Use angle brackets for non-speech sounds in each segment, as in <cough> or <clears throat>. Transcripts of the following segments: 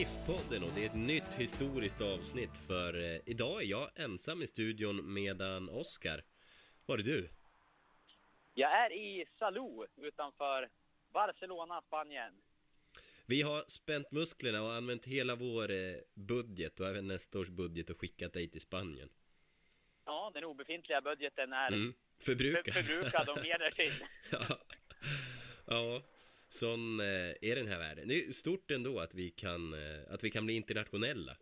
GIF-podden och det är ett nytt historiskt avsnitt för eh, idag är jag ensam i studion medan Oskar, var är du? Jag är i Salou utanför Barcelona, Spanien. Vi har spänt musklerna och använt hela vår eh, budget och även nästa års budget och skickat dig till Spanien. Ja, den obefintliga budgeten är Mm. för, Förbrukad. förbrukad och <laughs> mer därtill. ja. ja, sån eh, är den här världen. Det är stort ändå att vi kan, eh, att vi kan bli internationella.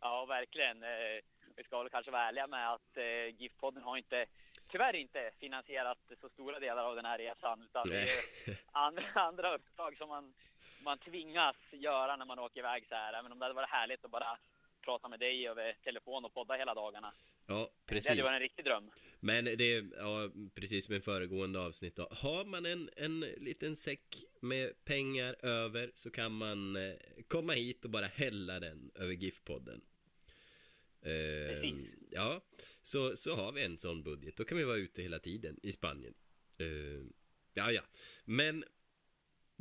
Ja, verkligen. Eh, Vi ska väl kanske vara ärliga med att GIF-podden har inte, tyvärr inte finansierat så stora delar av den här resan. Utan det är <laughs> andra, andra uppdrag som man, man tvingas göra när man åker iväg så här. Även om det hade varit härligt att bara prata med dig över telefon och podda hela dagarna. Ja, Det precis. hade varit en riktig dröm. Men det är, ja, precis som i föregående avsnitt då. Har man en, en liten säck med pengar över så kan man eh, komma hit och bara hälla den över GIF-podden. Eh, Precis. ja, så, så har vi en sån budget. Då kan vi vara ute hela tiden i Spanien. Eh, ja, ja. Men,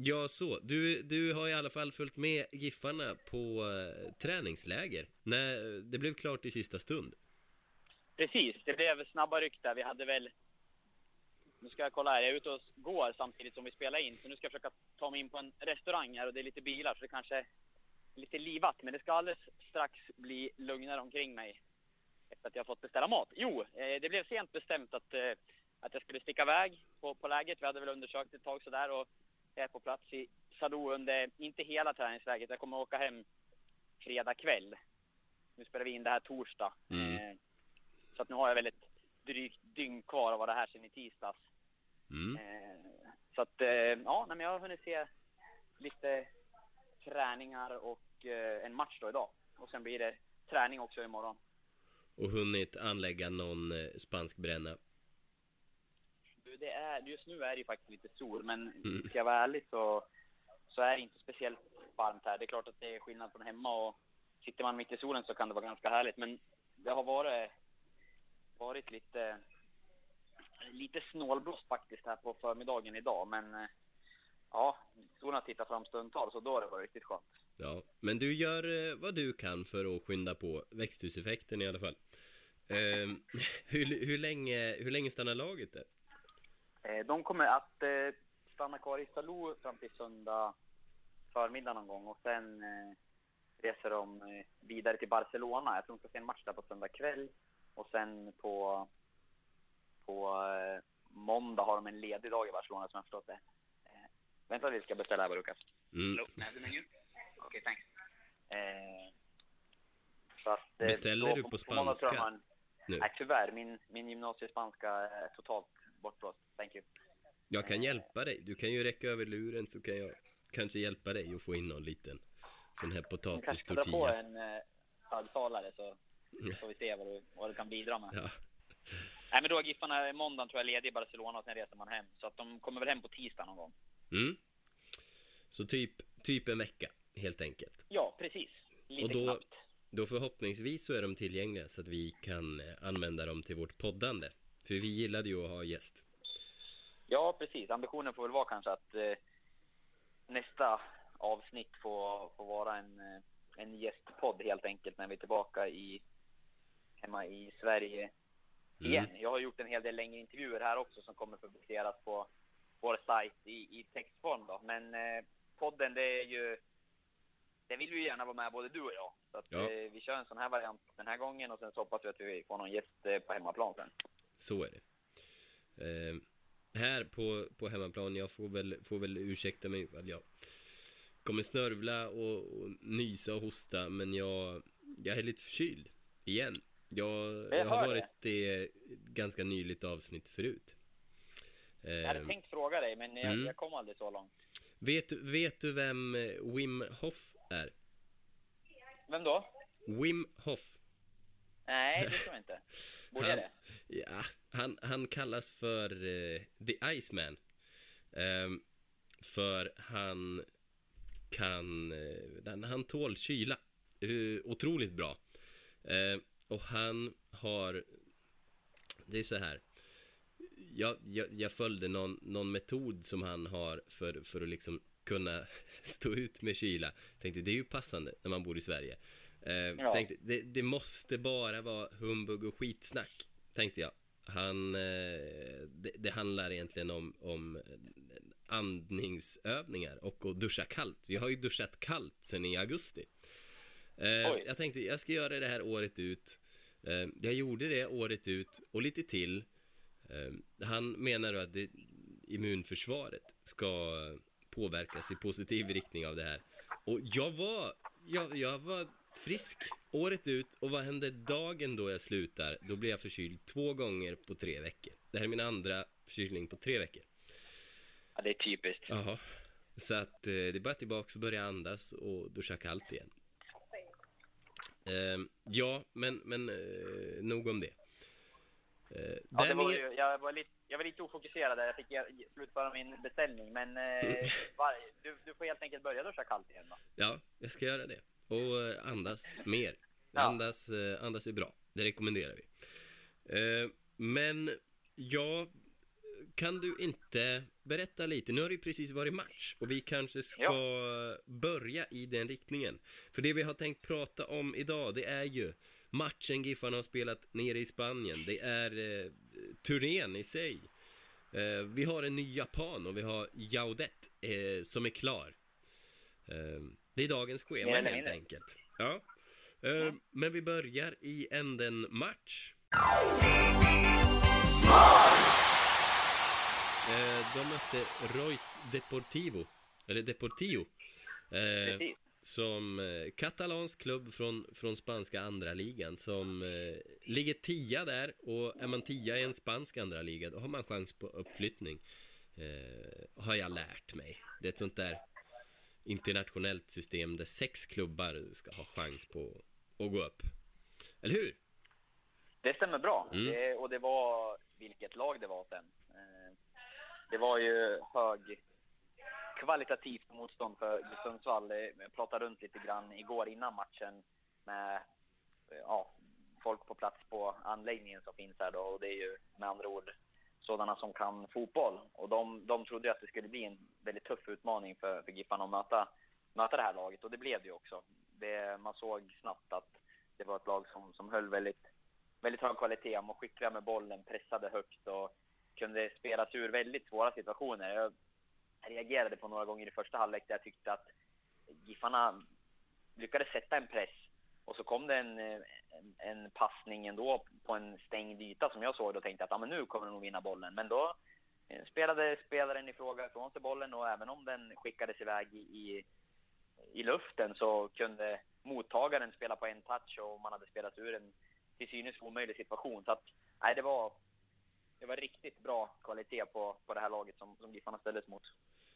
ja så. Du, du har i alla fall följt med Giffarna på eh, träningsläger. När det blev klart i sista stund. Precis, det blev snabba ryck där. Vi hade väl... Nu ska jag kolla här, jag är ute och går samtidigt som vi spelar in. Så nu ska jag försöka ta mig in på en restaurang här och det är lite bilar så det kanske är lite livat. Men det ska alldeles strax bli lugnare omkring mig. Efter att jag fått beställa mat. Jo, eh, det blev sent bestämt att, eh, att jag skulle sticka iväg på, på läget. Vi hade väl undersökt ett tag sådär och jag är på plats i Sadou under, inte hela träningsläget. Jag kommer åka hem fredag kväll. Nu spelar vi in det här torsdag. Mm. Eh, så att nu har jag väl ett drygt dygn kvar att vara här sedan i tisdags. Mm. Eh, så att, eh, ja, men jag har hunnit se lite träningar och en match då idag. Och sen blir det träning också imorgon. Och hunnit anlägga någon spansk bränna. Du, Det är, just nu är det ju faktiskt lite sol, men Mm. ska jag vara ärlig så, så är det inte speciellt varmt här. Det är klart att det är skillnad från hemma och sitter man mitt i solen så kan det vara ganska härligt. Men det har varit, varit lite, lite snålblåst faktiskt här på förmiddagen idag. Men ja, solen har tittat fram stundtals och då har det varit riktigt skönt. Ja, men du gör eh, vad du kan för att skynda på växthuseffekten i alla fall. Eh, <laughs> hur, hur, länge, hur länge stannar laget där? Eh, De kommer att eh, stanna kvar i Salou fram till söndag förmiddag någon gång och sen eh, reser de eh, vidare till Barcelona. Jag tror de ska se en match där på söndag kväll och sen på, på eh, måndag har de en ledig dag i Barcelona som jag förstått det. Eh, Vänta, vi ska beställa här bara Lukas. Mm. Menu? Okay, thanks. Eh, så att, Beställer då du på- på på måndag tror jag spanska man- nu? Nej, tyvärr. Min, min gymnasiespanska är totalt bortblåst. Thank you. Jag kan hjälpa dig. Du kan ju räcka över luren så kan jag kanske hjälpa dig att få in någon liten sån här Vi kanske ska dra på potatis-tortilla. en eh, högtalare så får vi se vad du, vad du kan bidra med. Ja. Nej men då är Giffarna måndagen tror jag ledig i Barcelona och sen reser man hem. Så att de kommer väl hem på tisdag någon gång. Mm. Så typ, typ en vecka, helt enkelt. Ja, precis. Lite Och då- knappt. Då förhoppningsvis så är de tillgängliga så att vi kan eh, använda dem till vårt poddande. För vi gillade ju att ha gäst. Ja, precis. Ambitionen får väl vara kanske att eh, nästa avsnitt får, får vara en, eh, en gästpodd helt enkelt när vi är tillbaka i hemma i Sverige Mm. igen. Jag har gjort en hel del längre intervjuer här också som kommer publiceras på vår sajt i, i textform då. Men eh, podden det är ju, det vill vi ju gärna vara med både du och jag. Så att, Ja. eh, vi kör en sån här variant den här gången och sen så hoppas vi att vi får någon gäst eh, på hemmaplan sen. Så är det. Eh, här på, på hemmaplan, jag får väl, får väl ursäkta mig ifall jag kommer snörvla och, och nysa och hosta, men jag, jag är lite förkyld igen. Jag, Jag jag har varit det ganska nyligt avsnitt förut. Jag hade Eh, tänkt fråga dig, men jag, Mm. jag kom aldrig så långt. vet, vet du vem eh, Wim Hof är? Vem då? Wim Hof. Nej, det tror jag inte. Borde jag det? Ja, han, han kallas för eh, The Iceman. Ehm, för han kan, eh, han, tål kyla. Uh, otroligt bra. Eh, och han har, det är så här. Jag, jag, jag följde någon, någon metod som han har för, för att liksom kunna <laughs> stå ut med kyla. Tänkte det är ju passande när man bor i Sverige. Eh, Ja. Tänkte det, det måste bara vara humbug och skitsnack. Tänkte jag. Han, eh, det, det handlar egentligen om, om andningsövningar och att duscha kallt. Jag har ju duschat kallt sen i augusti. Eh, Oj. jag tänkte jag ska göra det här året ut. Eh, jag gjorde det året ut och lite till. Han menar då att det, immunförsvaret ska påverkas i positiv riktning av det här. Och jag var, jag, jag var frisk året ut och vad händer dagen då jag slutar? Då blir jag förkyld två gånger på tre veckor. Det här är min andra förkylning på tre veckor. Ja, det är typiskt. Jaha. Så att eh, det är bara tillbaka och börja andas och duscha kallt igen. Eh, ja, men, men eh, nog om det. Eh, Ja, det var ju, jag, var lite, jag var lite ofokuserad där. Jag fick slutföra min beställning. Men eh, <laughs> var, du, du får helt enkelt börja duscha kallt igen då. Ja, jag ska göra det. Och eh, andas mer. Ja. Andas, eh, andas är bra. Det rekommenderar vi. Eh, Men ja, kan du inte berätta lite? Nu har det ju precis varit match och vi kanske ska börja i den riktningen. För det vi har tänkt prata om idag, det är ju matchen Giffarna har spelat nere i Spanien. Det är eh, turnén i sig. Eh, vi har en ny japan och vi har Jaudet eh, som är klar. Det är dagens schema helt mindre. enkelt. Ja. Eh, Men vi börjar i änden match. Eh, de mötte Royce Deportivo, eller Deportivo. Eh, Precis. som katalansk klubb från, från spanska andra ligan som ligger tia där och är man tia i en spansk andra liga då har man chans på uppflyttning. Har jag lärt mig. Det är ett sånt där internationellt system där sex klubbar ska ha chans på att gå upp. Eller hur? Det stämmer bra. Mm. Det, och det var vilket lag det var sen. Eh, Det var ju hög kvalitativt motstånd för Sundsvall. Eh, Jag pratade runt lite grann igår innan matchen med eh, ja, folk på plats på anläggningen som finns här då. Och det är ju med andra ord sådana som kan fotboll. Och de, de trodde att det skulle bli en väldigt tuff utmaning för, för Giffarna att möta, möta det här laget. Och det blev det ju också. Det, man såg snabbt att det var ett lag som, som höll väldigt, väldigt hög kvalitet. De var skickliga med bollen, pressade högt och kunde spela sig ur väldigt svåra situationer. Jag reagerade på några gånger i första halvlek där jag tyckte att Giffarna lyckades sätta en press och så kom det en, en, passning ändå på en stängd yta som jag såg och tänkte att ah, men nu kommer de nog vinna bollen. Men då eh, spelade spelaren i fråga ifrån sig bollen och även om den skickades iväg i, i, i luften så kunde mottagaren spela på en touch och man hade spelat ur en till synes omöjlig situation. Så att, nej, det var, det var riktigt bra kvalitet på, på det här laget som, som Giffarna ställdes mot.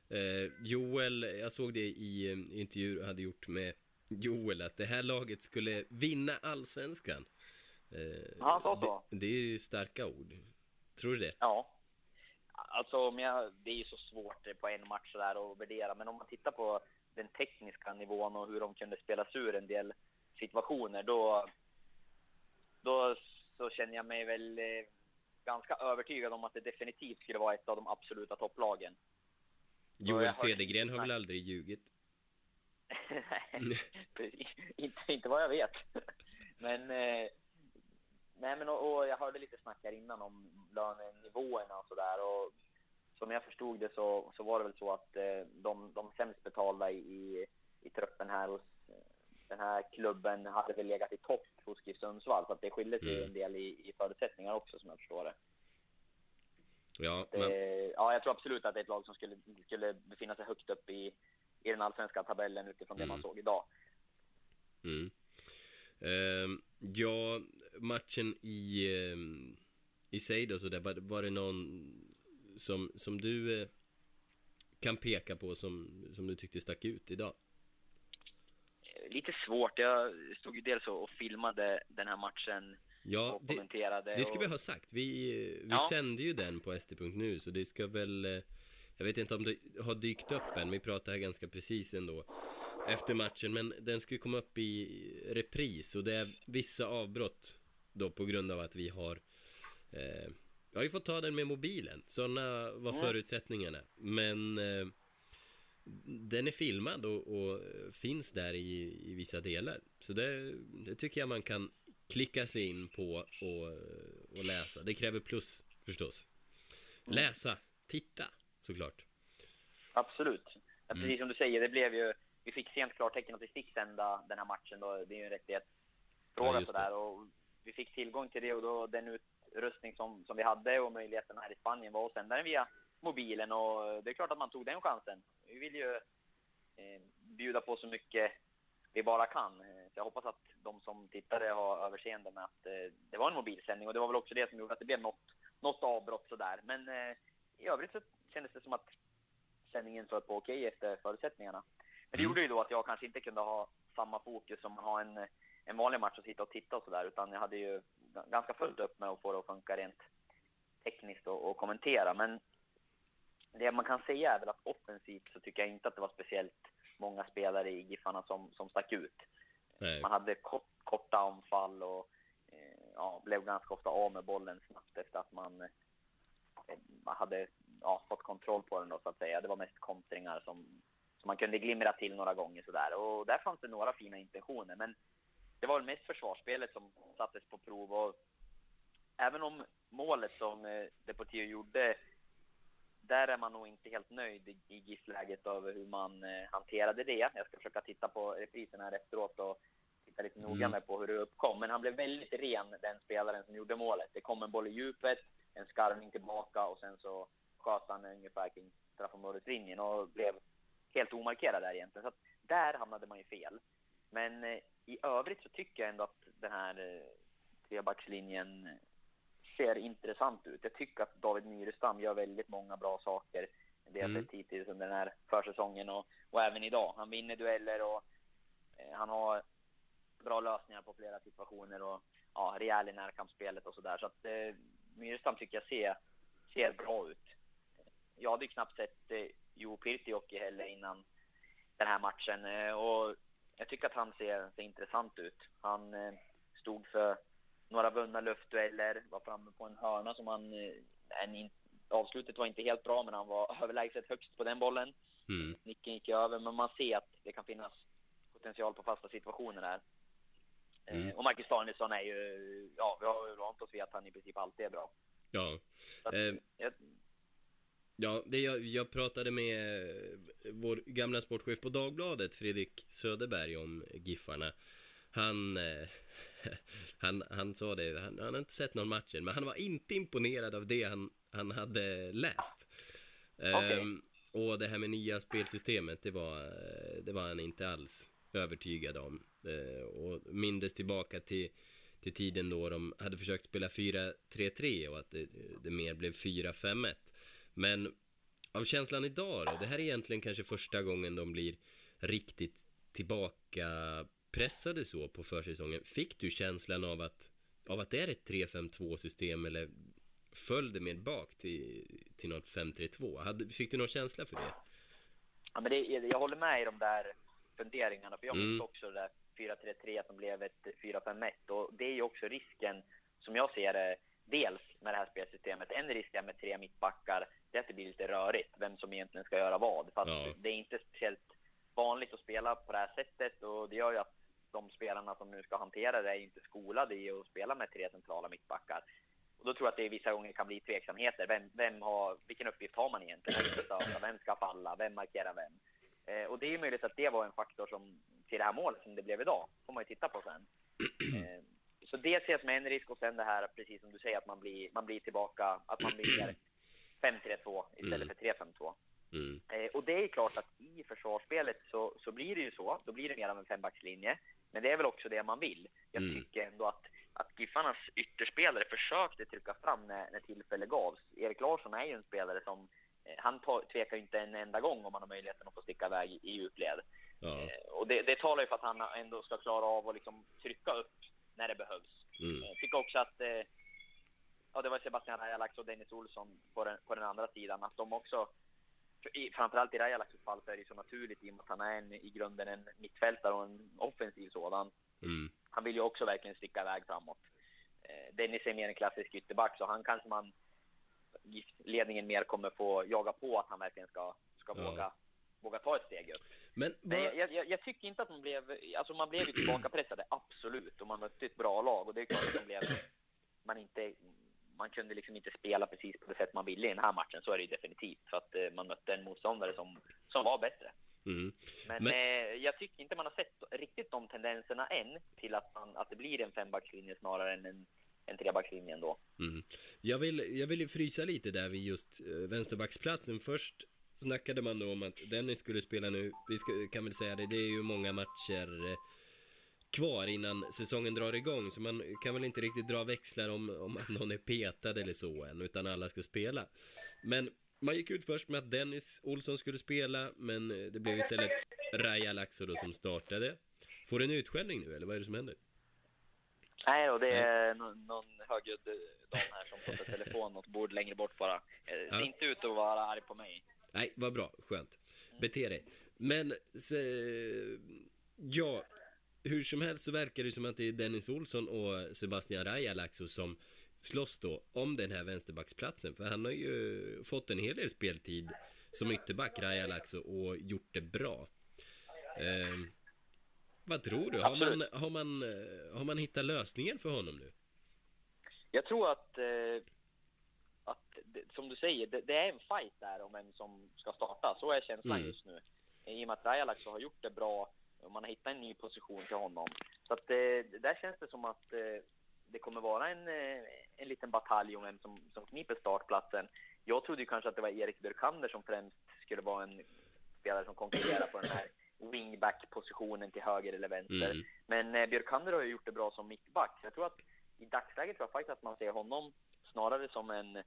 Eh, Joel, jag såg det i intervjuer intervju hade gjort med Joel att det här laget skulle vinna allsvenskan. Eh, han sa så. Det, det är ju starka ord. Tror du det? Ja. Alltså, om jag, det är ju så svårt på en match där att värdera, men om man tittar på den tekniska nivån och hur de kunde spela sig ur en del situationer, då, då så känner jag mig väl eh, ganska övertygad om att det definitivt skulle vara ett av de absoluta topplagen. Joel Cedergren har väl aldrig ljugit? <laughs> Nej, precis. <laughs> inte, inte vad jag vet. <laughs> Men, eh, nej, men och, och jag hörde lite snack här innan om lönenivåerna och sådär. Och som jag förstod det så, så var det väl så att eh, de, de sämst betalda i, i, i truppen här hos eh, den här klubben hade väl legat i topp hos GIF Sundsvall. Så att det skiljer sig Mm. en del i, i förutsättningar också som jag förstår det. Ja, Det, man, ja, jag tror absolut att det är ett lag som skulle, skulle befinna sig högt upp i, i den allsvenska tabellen utifrån det man Mm. såg idag. Mm. Ehm, ja, matchen i, ehm, i sig då, så där, var, var det någon som, som du eh, kan peka på som, som du tyckte stack ut idag? Eh, Lite svårt. Jag stod ju dels och filmade den här matchen Ja, och det, kommenterade. det ska och... vi ha sagt. Vi, vi Ja. sände ju den på st.nu, så det ska väl... Jag vet inte om det har dykt upp än, vi pratar här ganska precis ändå efter matchen, men den ska ju komma upp i repris och det är vissa avbrott då på grund av att vi har eh, Jag har ju fått ta den med mobilen, sådana var Mm. förutsättningarna. Men eh, Den är filmad och, och finns där i, i vissa delar. Så det, det tycker jag man kan klicka sig in på och, och läsa. Det kräver plus förstås. Läsa, titta såklart Absolut. Ja, Mm. precis som du säger, det blev ju... Vi fick sent klartecken att vi fick sända den här matchen. Då. Det är ju en Ja, rättighetsfråga det här. Och vi fick tillgång till det och då den utrustning som, som vi hade och möjligheten här i Spanien var att sända den via mobilen. Och det är klart att man tog den chansen. Vi vill ju eh, bjuda på så mycket vi bara kan. Eh, Så jag hoppas att de som tittade har överseende med att eh, det var en mobilsändning. Och det var väl också det som gjorde att det blev något, något avbrott sådär. Men eh, i övrigt så kändes det som att sändningen flöt på okej efter förutsättningarna. Men det Mm. gjorde ju då att jag kanske inte kunde ha samma fokus som man har en, en vanlig match och sitta och titta och sådär. Utan jag hade ju ganska fullt upp med att få det att funka rent tekniskt och, och kommentera. Men det man kan säga är väl att offensivt så tycker jag inte att det var speciellt många spelare i Giffarna som, som stack ut. Nej. Man hade kort, korta anfall och eh, ja, blev ganska ofta av med bollen snabbt efter att man, eh, man hade ja, fått kontroll på den då så att säga. Det var mest kontringar som, som man kunde glimra till några gånger sådär. Och där fanns det några fina intentioner. Men det var väl mest försvarsspelet som sattes på prov. Och även om målet som eh, Deportivo gjorde där är man nog inte helt nöjd i- i GIF-läget över hur man eh, hanterade det. Jag ska försöka titta på reprisen här efteråt och titta lite noga Mm. med på hur det uppkom. Men han blev väldigt ren, den spelaren som gjorde målet. Det kom en boll i djupet, en skarvning tillbaka och sen så han ungefär kring straffområdeslinjen och blev helt omarkerad där egentligen. Så att där hamnade man ju fel. Men eh, i övrigt så tycker jag ändå att den här eh, trebackslinjen ser intressant ut. Jag tycker att David Myrestam gör väldigt många bra saker. Det jag Mm. sett hittills under den här försäsongen och, och även idag. Han vinner dueller och eh, han har bra lösningar på flera situationer och ja, rejäl i närkampsspelet och sådär. Så att eh, Myrestam tycker jag ser, ser bra ut. Jag hade ju knappt sett eh, Jo Pirtioki heller innan den här matchen eh, och jag tycker att han ser, ser intressant ut. Han eh, stod för några vunna luftdueller, var framme på en hörna som han... eh, En avslutet var inte helt bra, men han var <laughs> överlägset högst på den bollen. Mm. Nicken gick över, men man ser att det kan finnas potential på fasta situationer där. Mm. Eh, och Marcus Danielsson är ju... Ja, vi har ju vant oss vid att han i princip alltid är bra. Ja, att, Eh, jag, Ja, det jag, jag pratade med eh, vår gamla sportchef på Dagbladet, Fredrik Söderberg, om Giffarna. Han, eh, <laughs> han, han sa det, han, han har inte sett någon match än, men han var inte imponerad av det han, han hade läst. Okej. Ehm, och det här med nya spelsystemet, det var, eh, det var han inte alls övertygad om. Eh, och mindes tillbaka till, till tiden då de hade försökt spela 4-3-3 och att det, det mer blev 4-5-1. Men av känslan idag då, det här är egentligen kanske första gången de blir riktigt tillbaka pressade så på försäsongen. Fick du känslan av att, av att det är ett 3-5-2 system eller föll det mer bak till, till något 5-3-2? Hade, fick du någon känsla för det? ja, men det, jag håller med i de där funderingarna, för jag Mm. minns också det där 4-3-3 som blev ett 4-5-1. Och det är ju också risken, som jag ser det, dels med det här spelsystemet. En risk är med tre mittbackar, det att det blir lite rörigt, vem som egentligen ska göra vad. Fast Ja. det är inte speciellt vanligt att spela på det här sättet och det gör ju att de spelarna som nu ska hantera det är inte skolade i att spela med tre centrala mittbackar. Och då tror jag att det vissa gånger kan bli tveksamheter. Vem, vem har, vilken uppgift har man egentligen? Vem ska starta? Vem ska falla? Vem markerar vem? Eh, och det är ju möjligt att det var en faktor som, till det här målet som det blev idag. får man ju titta på sen. <clears throat> Eh, så det ses som en risk och sen det här, precis som du säger, att man blir, man blir tillbaka, att man blir <clears throat> 5-3-2 istället Mm. för 3-5-2. Mm. Eh, och det är klart att i försvarsspelet så, så blir det ju så. Då blir det mer av en fembackslinje. Men det är väl också det man vill. Jag Mm. tycker ändå att, att Giffarnas ytterspelare försökte trycka fram när, när tillfälle gavs. Erik Larsson är ju en spelare som eh, han tar, tvekar inte en enda gång om han har möjligheten att få sticka iväg i djupled. Ja. Eh, och det, det talar ju för att han ändå ska klara av att liksom trycka upp när det behövs. Mm. Jag tycker också att eh, ja, det var Sebastian Rajalax och Dennis Olsson på den, på den andra sidan, att de också i, framförallt i Rajalaxs fall så är det så naturligt i och med att han är en, i grunden en mittfältare och en offensiv sådan. Mm. Han vill ju också verkligen sticka iväg framåt. Eh, Dennis är mer en klassisk ytterback så han kanske man ledningen mer kommer få jaga på att han verkligen ska, ska Ja. våga, våga ta ett steg upp. Men vad... jag, jag, jag tycker inte att man blev, alltså man blev ju tillbakapressade, absolut, och man mötte ett bra lag och det är klart att man blev, man inte, man kunde liksom inte spela precis på det sätt man ville i den här matchen, så är det ju definitivt, för att eh, man mötte en motståndare som, som var bättre. Mm. Men, Men- Eh, jag tycker inte man har sett riktigt de tendenserna än till att, man, att det blir en fembackslinje snarare än en, en trebackslinje ändå. Mm. Jag, vill, jag vill frysa lite där vid just eh, vänsterbacksplatsen. Först snackade man då om att Dennis skulle spela nu. Vi ska, kan väl säga det, det är ju många matcher eh, kvar innan säsongen drar igång. Så man kan väl inte riktigt dra växlar om, om att någon är petad eller så än, utan alla ska spela. Men man gick ut först med att Dennis Olsson skulle spela, men eh, det blev istället Raja Laxo då som startade. Får du en utskällning nu, eller vad är det som händer? Nej, och det är någon, någon högljudd dam här som pratar telefon något bord längre bort bara. Eh, Ja. Inte ut att vara arg på mig. Nej, vad bra, skönt. Bete dig. Men, se, ja, hur som helst så verkar det som att det är Dennis Olsson och Sebastian Rajalaxo som slåss då om den här vänsterbacksplatsen. För han har ju fått en hel del speltid som ytterback, Rajalaxo, och gjort det bra. Eh, vad tror du? Har man, har, man, eh, har man hittat lösningen för honom nu? Jag tror att, eh, att som du säger, det, det är en fight där om vem som ska starta. Så är känslan Mm. just nu. I och med att Rajalax har gjort det bra man har hittat en ny position till honom. Så att eh, där känns det som att eh, det kommer vara en, eh, en liten batalj om vem som, som kniper startplatsen. Jag trodde ju kanske att det var Erik Björkander som främst skulle vara en spelare som konkurrerar på den här wingback-positionen till höger eller vänster. Mm. Men eh, Björkander har ju gjort det bra som mittback. Jag tror att i dagsläget tror jag faktiskt att man ser honom snarare som en,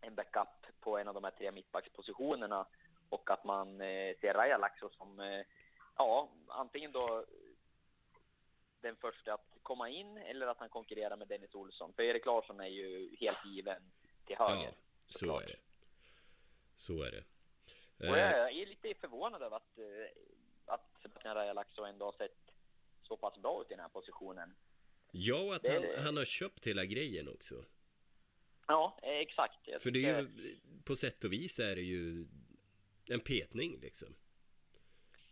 en backup på en av de här tre mittbackspositionerna och att man eh, ser Raja Laxo som, eh, ja, antingen då den första att komma in eller att han konkurrerar med Dennis Olsson. För Erik Larsson är ju helt given till höger. Ja, så såklart. är det. Så är det. Och Eh, jag är lite förvånad över att, eh, att Sebastian Rajalaxo ändå har sett så pass bra ut i den här positionen. Ja, och att Det- han, han har köpt hela grejen också. Ja, eh, exakt. Jag För det är ju, på sätt och vis är det ju en petning liksom.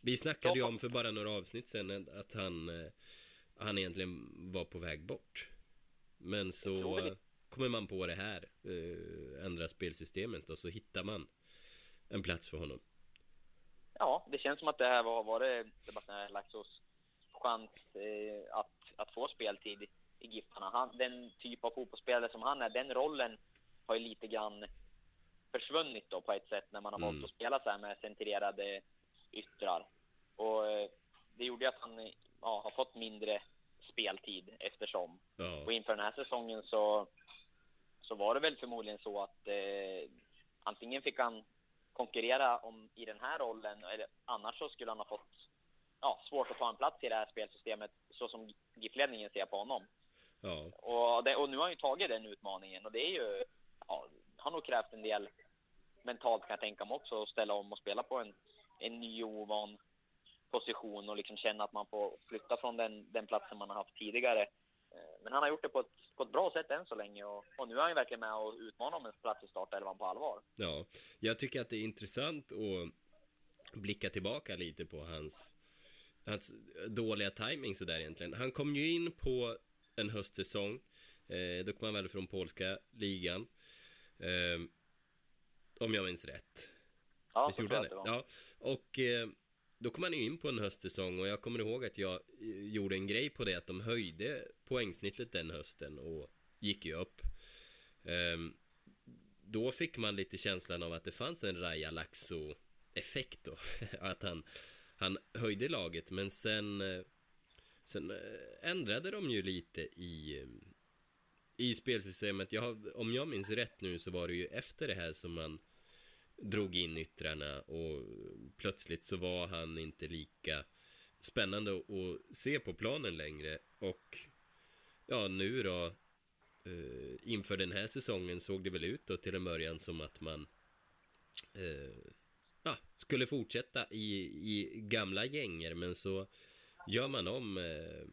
Vi snackade ju om för bara några avsnitt sen att han, eh, han egentligen var på väg bort. Men så eh, kommer man på det här, eh, ändra spelsystemet och så hittar man en plats för honom. Ja, det känns som att det här var, var det Sebastian Laxos chans eh, att, att få speltid i, i Giffarna. Han, den typ av fotbollsspelare som han är, den rollen har ju lite grann försvunnit då på ett sätt när man har Mm. valt att spela så här med centrerade yttrar. Och eh, det gjorde att han ja, har fått mindre speltid eftersom. Ja, Och inför den här säsongen så, så var det väl förmodligen så att eh, antingen fick han konkurrera om, i den här rollen eller annars så skulle han ha fått ja, svårt att ta en plats i det här spelsystemet så som GIF-ledningen ser på honom. ja, Och, det, och nu har han ju tagit den utmaningen och det är ju, ja, har nog krävt en del mentalt kan jag tänka mig också att ställa om och spela på en, en ny och ovan position och liksom känna att man får flytta från den, den platsen man har haft tidigare. Eh, men han har gjort det på ett, på ett bra sätt än så länge och, och nu är han ju verkligen med och utmanar om en plats i startelvan på allvar. ja. Jag tycker att det är intressant att blicka tillbaka lite på hans, hans dåliga timing sådär egentligen. Han kom ju in på en höstsäsong. Eh, då kom han väl från polska ligan. Eh, om jag minns rätt. Ja, Visst gjorde han det? det. Ja. Och eh, då kom han ju in på en höstsäsong och jag kommer ihåg att jag eh, gjorde en grej på det att de höjde poängsnittet den hösten och gick ju upp. Ehm, då fick man lite känslan av att det fanns en Raja Laxo-effekt då. <laughs> att han, han höjde laget, men sen, eh, sen eh, ändrade de ju lite i, i spelsystemet. Jag, om jag minns rätt nu så var det ju efter det här som man drog in yttrarna och plötsligt så var han inte lika spännande att se på planen längre och ja, nu då eh, inför den här säsongen såg det väl ut då till en början som att man eh, ja, skulle fortsätta i, i gamla gänger men så gör man om eh,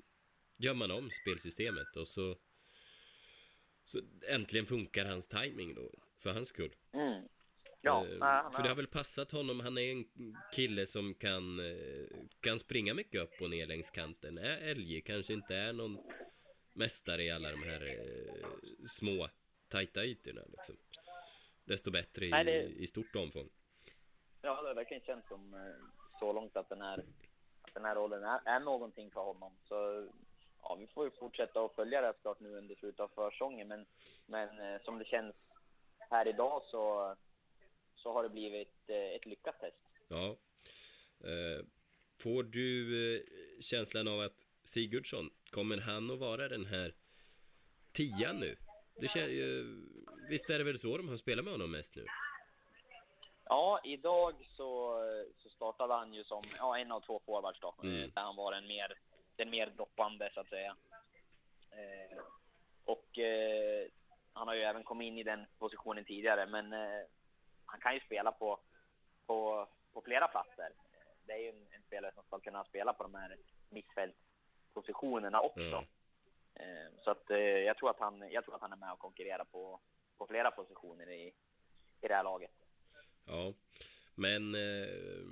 gör man om spelsystemet och så så äntligen funkar hans timing då för hans skull. Mm. Ja, Eh, nej, för det har väl passat honom. Han är en kille som kan, eh, kan springa mycket upp och ner längs kanten. Är LJ kanske inte är någon mästare i alla de här eh, små tajta ytorna liksom. Desto bättre i, Nej, det- i stort omfång. Ja, det verkligen känts som eh, så långt att den här, att den här rollen är, är någonting för honom. Så ja, vi får ju fortsätta att följa det såklart nu under slutet av försäsongen. Men, men som det känns här idag så, så har det blivit eh, ett lyckat test. Ja. Eh, får du eh, känslan av att Sigurdsson, kommer han att vara den här tian nu? Det visst är det väl så de har spelat med honom mest nu? Ja, idag så, så startade han ju som ja, en av två forwards då. Mm. Där han var den mer, den mer droppande så att säga. Eh, och eh, han har ju även kommit in i den positionen tidigare, men eh, han kan ju spela på, på, på flera platser. Det är ju en, en spelare som ska kunna spela på de här mittfältspositionerna också. Ja. Eh, så att eh, jag tror att han, jag tror att han är med och konkurrerar på, på flera positioner i, i det här laget. Ja, men... Eh,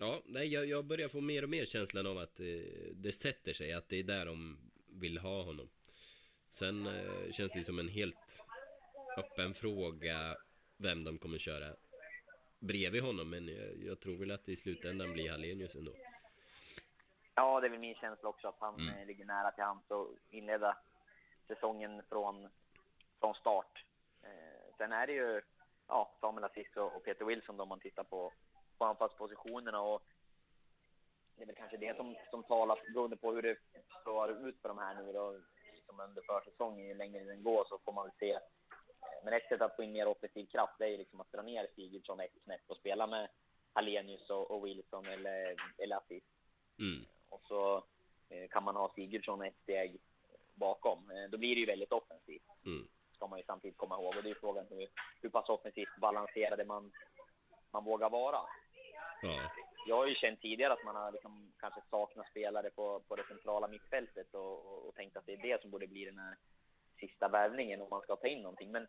ja, nej, jag, jag börjar få mer och mer känslan av att det sätter sig, att det är där de vill ha honom. Sen känns det som en helt öppen fråga vem de kommer köra bredvid honom, men jag, jag tror väl att det i slutändan blir Hallenius ändå. Ja, det är väl min känsla också att han Mm. eh, ligger nära till hands att inleda säsongen från, från start. Eh, sen är det ju ja, Samuel och, och Peter Wilson då, om man tittar på, på anfallspositionerna och det är väl kanske det som, som talar beroende på hur det slår ut för de här nu då, liksom under försäsongen. Ju längre den går så får man väl se. Eh, Men ett sätt att få in mer offensiv kraft det är liksom att dra ner Sigurdsson ett snäpp och spela med Hallenius och, och Wilson eller, eller Aziz. Mm. Och så eh, kan man ha Sigurdsson ett steg bakom. Eh, Då blir det ju väldigt offensivt. Mm. Ska man ju samtidigt komma ihåg. Och det är ju frågan hur, hur pass offensivt balanserade man, man vågar vara. Ja, Jag har ju känt tidigare att man har liksom kanske saknat spelare på, på det centrala mittfältet och, och, och tänkt att det är det som borde bli den här sista värvningen om man ska ta in någonting. Men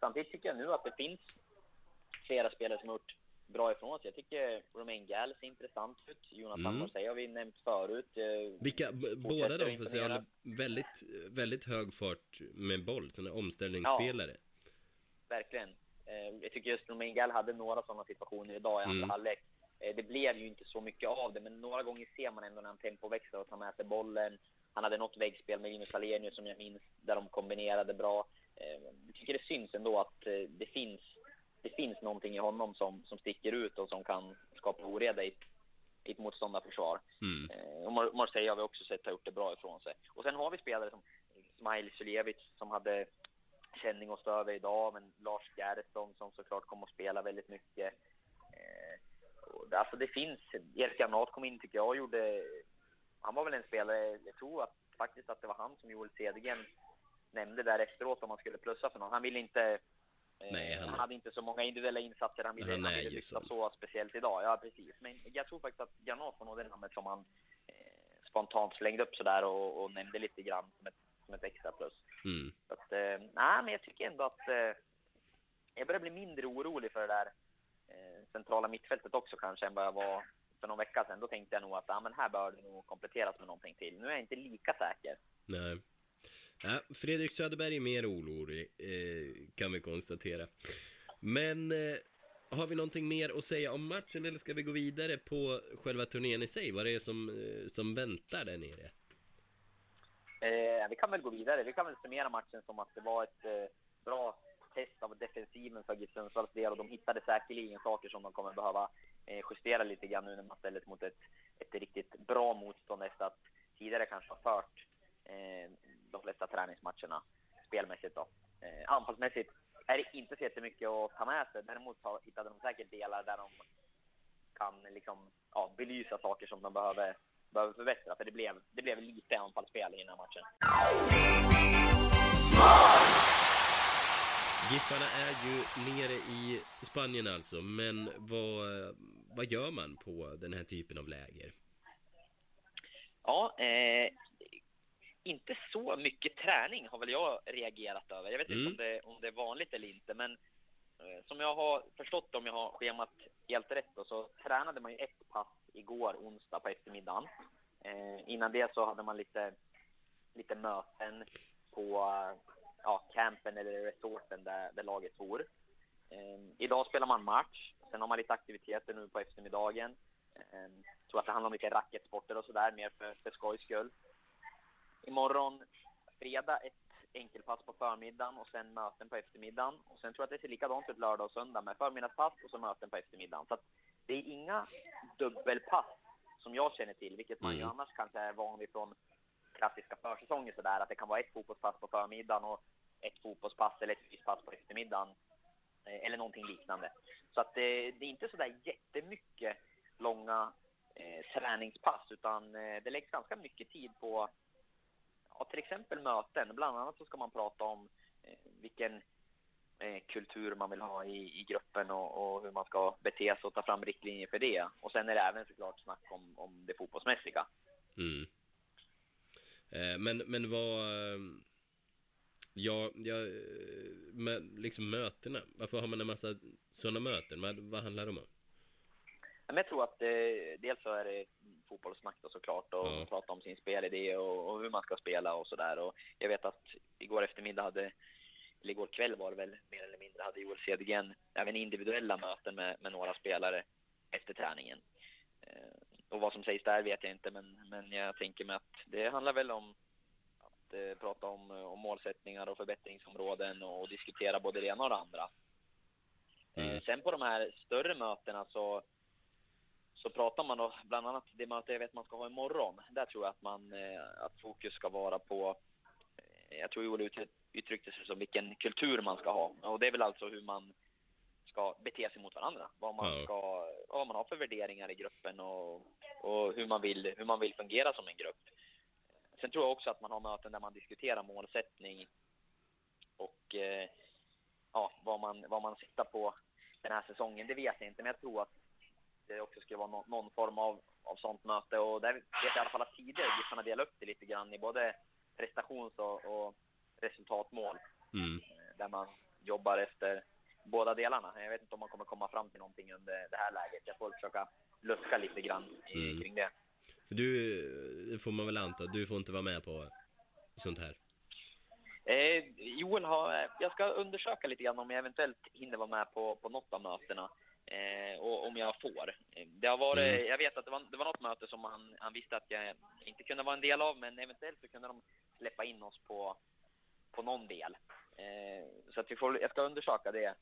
samtidigt tycker jag nu att det finns flera spelare som har gjort bra ifrån sig. Jag tycker Romain Gall ser intressant ut. Jonathan Mm. Morsey har vi nämnt förut. Eh, vilka, båda de säga imponera. håller väldigt, väldigt hög fart med boll, sådana omställningsspelare. Verkligen. Eh, jag tycker just Romain Gall hade några sådana situationer idag i andra Mm. halvlek. Eh, det blev ju inte så mycket av det, men några gånger ser man ändå när han tempoväxlar och tar med sig bollen. Han hade något väggspel med Linus Alenius som jag minns, där de kombinerade bra. Eh, jag tycker det syns ändå att eh, det finns, det finns någonting i honom som, som sticker ut och som kan skapa oreda i, i ett motståndarförsvar. Mm. Eh, och Mar- Marseille har vi också sett har gjort det bra ifrån sig. Och sen har vi spelare som Smail Suljevic som hade känning och stöd idag, men Lars Geretsson som såklart kommer att spela väldigt mycket. Eh, och alltså det finns, Erik Granat kom in tycker jag och gjorde, han var väl en spelare, jag tror att, faktiskt att det var han som Joel Cedergren nämnde där efteråt om man skulle plussa för någon. Han ville inte eh, Nej, han- han hade inte så många individuella insatser han ville, Han han ville lyfta så. speciellt idag. Ja, precis. Men jag tror faktiskt att Granat var nog det namnet som han eh, spontant slängde upp sådär och, och nämnde lite grann som ett, som ett extra plus. Mm. Så att, eh, nej, men jag tycker ändå att eh, jag börjar bli mindre orolig för det där eh, centrala mittfältet också kanske än vad jag var för någon vecka sedan. Då tänkte jag nog att ja, men här bör det nog kompletteras med någonting till. Nu är jag inte lika säker. Nej. Ja, Fredrik Söderberg är mer orolig, eh, kan vi konstatera. Men eh, har vi någonting mer att säga om matchen eller ska vi gå vidare på själva turnén i sig? Vad det är som, eh, som väntar där nere? Eh, vi kan väl gå vidare. Vi kan väl summera matchen som att det var ett eh, bra test av defensiven för GIF Sundsvalls del och de hittade säkerligen saker som de kommer behöva eh, justera lite grann nu när man ställer mot ett, ett riktigt bra motstånd efter att tidigare kanske ha fört eh, de flesta träningsmatcherna spelmässigt då. Eh, anfallsmässigt är det inte så jättemycket att ta med sig. Däremot hittade de säkert delar där de kan liksom, ja, belysa saker som de behöver, behöver förbättra. För det blev, det blev lite anfallsspel i den här matchen. Giffarna är ju nere i Spanien alltså, men vad, vad gör man på den här typen av läger? Ja, eh, inte så mycket träning har väl jag reagerat över. Jag vet Mm. inte om det, om det är vanligt eller inte, men eh, som jag har förstått om jag har schemat helt rätt då, så tränade man ju ett pass igår onsdag på eftermiddagen. Eh, innan det så hade man lite, lite möten på ja, campen eller resorten där, där laget bor. Eh, idag spelar man match, sen har man lite aktiviteter nu på eftermiddagen. Eh, tror att det handlar om lite racketsporter och sådär, mer för, för skojs skull. Imorgon fredag ett enkelpass på förmiddagen och sen möten på eftermiddagen. Och sen tror jag att det ser likadant ut lördag och söndag med förmiddagspass och så möten på eftermiddagen. Så att det är inga dubbelpass som jag känner till, vilket man ju Mm. annars kanske är van vid från klassiska försäsonger sådär, att det kan vara ett fotbollspass på förmiddagen och ett fotbollspass eller ett fyspass på eftermiddagen. Eh, eller någonting liknande. Så att det, det är inte sådär jättemycket långa eh, träningspass, utan eh, det läggs ganska mycket tid på ja, till exempel möten. Bland annat så ska man prata om eh, vilken eh, kultur man vill ha i, i gruppen och, och hur man ska bete sig och ta fram riktlinjer för det. Och sen är det även såklart snack om, om det fotbollsmässiga. Mm. Eh, men, men vad... Eh, Ja, ja eh, med, liksom mötena. Varför har man en massa sådana möten? Vad, vad handlar de om? Men jag tror att eh, dels så är det fotbollssnack då såklart och Ja. prata om sin spelidé och, och hur man ska spela och sådär. Och jag vet att igår eftermiddag hade, eller igår kväll var det väl mer eller mindre, hade Joel Cedergren även individuella möten med, med några spelare efter träningen. Eh, och vad som sägs där vet jag inte, men, men jag tänker mig att det handlar väl om eh, prata om, eh, om målsättningar och förbättringsområden och, diskutera både det ena och det andra. Mm. Eh, sen på de här större mötena så så pratar man då bland annat det möte jag vet man ska ha imorgon. Där tror jag att man eh, att fokus ska vara på. Jag tror Joel ut- uttryckte sig som vilken kultur man ska ha och det är väl alltså hur man ska bete sig mot varandra. Vad man ska, vad man har för värderingar i gruppen och, och hur man vill hur man vill fungera som en grupp. Sen tror jag också att man har möten där man diskuterar målsättning och eh, ja, vad man vad man siktar på den här säsongen. Det vet jag inte, men jag tror att det också skulle vara någon, någon form av, av sånt möte. Och där vet jag i alla fall att tidigare Giffarna delar upp det lite grann i både prestations och, och resultatmål. Mm. eh, Där man jobbar efter båda delarna. Jag vet inte om man kommer komma fram till någonting under det här läget. Jag får försöka luska lite grann i, Mm. kring det. För du, får man väl anta, du får inte vara med på sånt här? Eh, Joel har, jag ska undersöka lite grann om jag eventuellt hinner vara med på, på något av mötena. Eh, och om jag får. Det har varit, Mm. Jag vet att det var, det var något möte som han, han visste att jag inte kunde vara en del av, men eventuellt så kunde de släppa in oss på, på någon del. Eh, så att vi får, jag ska undersöka det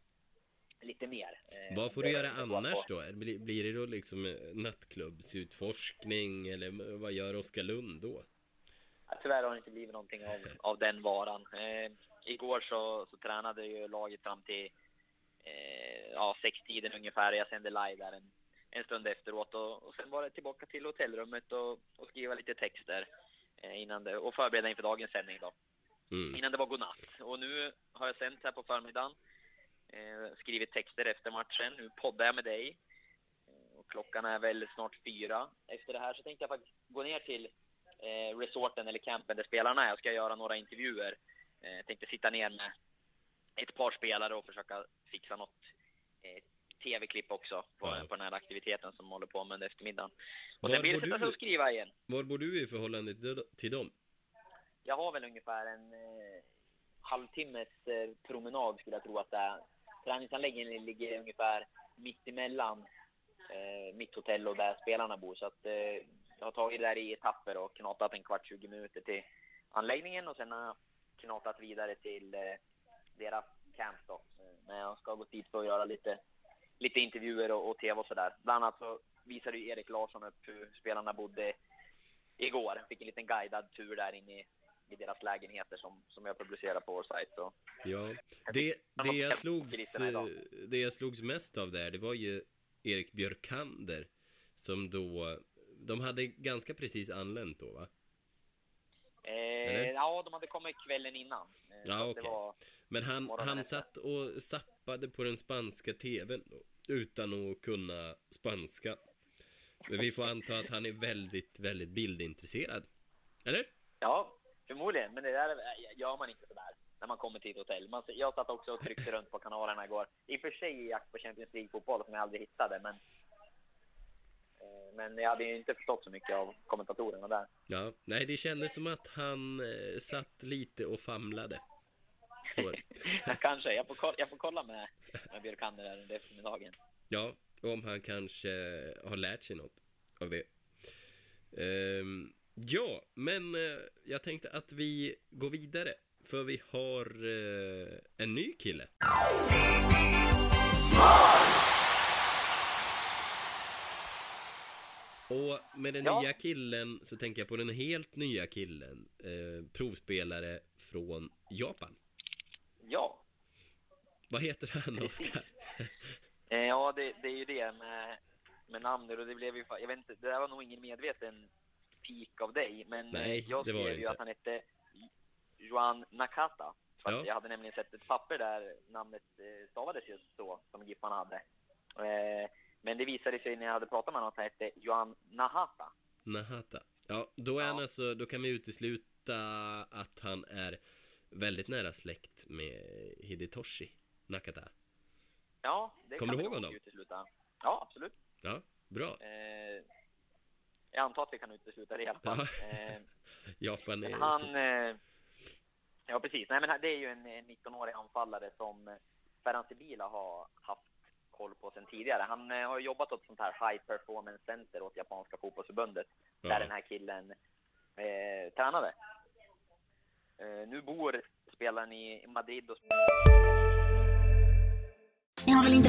lite mer. Eh, Vad får du göra annars då? Blir, det då liksom eh, nattklubbsutforskning eller vad gör Oskar Lund då? Ja, Tyvärr har det inte blivit någonting av, <laughs> av den varan. Eh, igår så, så tränade ju laget fram till eh, ja, sextiden ungefär. Jag sände live där en, en stund efteråt och, och sen var det tillbaka till hotellrummet och, och skriva lite texter eh, innan det, och förbereda inför dagens sändning då. Mm. Innan det var godnatt. Och nu har jag sänt här på förmiddagen. Eh, skrivit texter efter matchen. Nu poddar jag med dig. Eh, och klockan är väl snart fyra. Efter det här så tänkte jag faktiskt gå ner till eh, resorten eller campen där spelarna är. Jag ska göra några intervjuer. Jag tänkte sitta ner med ett par spelare och försöka fixa något tv-klipp också på, Ja. på den här aktiviteten som håller på med under eftermiddagen. Och Var sen blir det sätta sig och skriva igen. Var bor du i förhållande till, dem? Jag har väl ungefär en eh, halvtimmes promenad skulle jag tro att det är. Träningsanläggningen ligger ungefär mitt emellan eh, mitt hotell och där spelarna bor. Så att, eh, jag har tagit det där i etapper och knatat en kvart, 20 minuter till anläggningen och sen har jag knatat vidare till eh, deras camp då. Eh, Men jag ska gå dit för att göra lite, lite intervjuer och, och tv och sådär. Bland annat så visade ju Erik Larsson upp hur spelarna bodde igår. Fick en liten guidad tur där inne i, i deras lägenheter som, som jag publicerar på vår sajt. Och Ja, det, det, jag slogs, eh, det jag slogs mest av där, det var ju Erik Björkander som då, de hade ganska precis anlänt då va? Eh, ja, de hade kommit kvällen innan. Eh, Ja, okej. var, Men han, han efter. satt och sappade på den spanska tvn utan att kunna spanska. Men vi får anta att han är väldigt, väldigt bildintresserad. Eller? ja, förmodligen. Men det där gör man inte sådär när man kommer till ett hotell. Man, jag satt också och tryckte runt på kanalerna igår. I och för sig i jakt på Champions League-fotboll som jag aldrig hittade, men eh, men jag hade ju inte förstått så mycket av kommentatorerna där. Ja, nej det kändes som att han eh, satt lite och famlade. Så <laughs> Kanske. Jag får, kolla, jag får kolla med, med Björkander här under eftermiddagen. Ja, om han kanske har lärt sig något av det. Ehm, ja, men eh, jag tänkte att vi går vidare. För vi har eh, en ny kille. Och med den Ja. nya killen så tänker jag på den helt nya killen. Eh, provspelare från Japan. Ja, Vad heter han, Oskar? <laughs> Eh, Ja, det, det är ju det med, med namnet och det blev ju, jag vet inte, det där var nog ingen medveten pik av dig, men Nej, eh, jag det var skrev ju att han hette Johan Nakata. För att Ja. jag hade nämligen sett ett papper där namnet eh, stavades just så, som Giffarna hade. Eh, Men det visade sig när jag hade pratat med honom att han hette Johan Nahata. Nahata. Ja, då är Ja. han alltså, då kan vi utesluta att han är väldigt nära släkt med Hidetoshi Nakata. Ja, det Kommer kan du ihåg honom? Utesluta. Ja, absolut. Ja, bra. Eh, Jag antar att vi kan utesluta det i alla fall. Ja. Eh, <laughs> Japan är Men han... Eh, ja, precis. Nej, men det är ju en eh, 19-årig anfallare som eh, Ferhan Sibila har haft koll på sedan tidigare. Han eh, har jobbat åt ett sånt här high performance center åt japanska fotbollsförbundet där Ja. den här killen eh, tränade. Eh, nu bor spelaren i Madrid och Ni har väl inte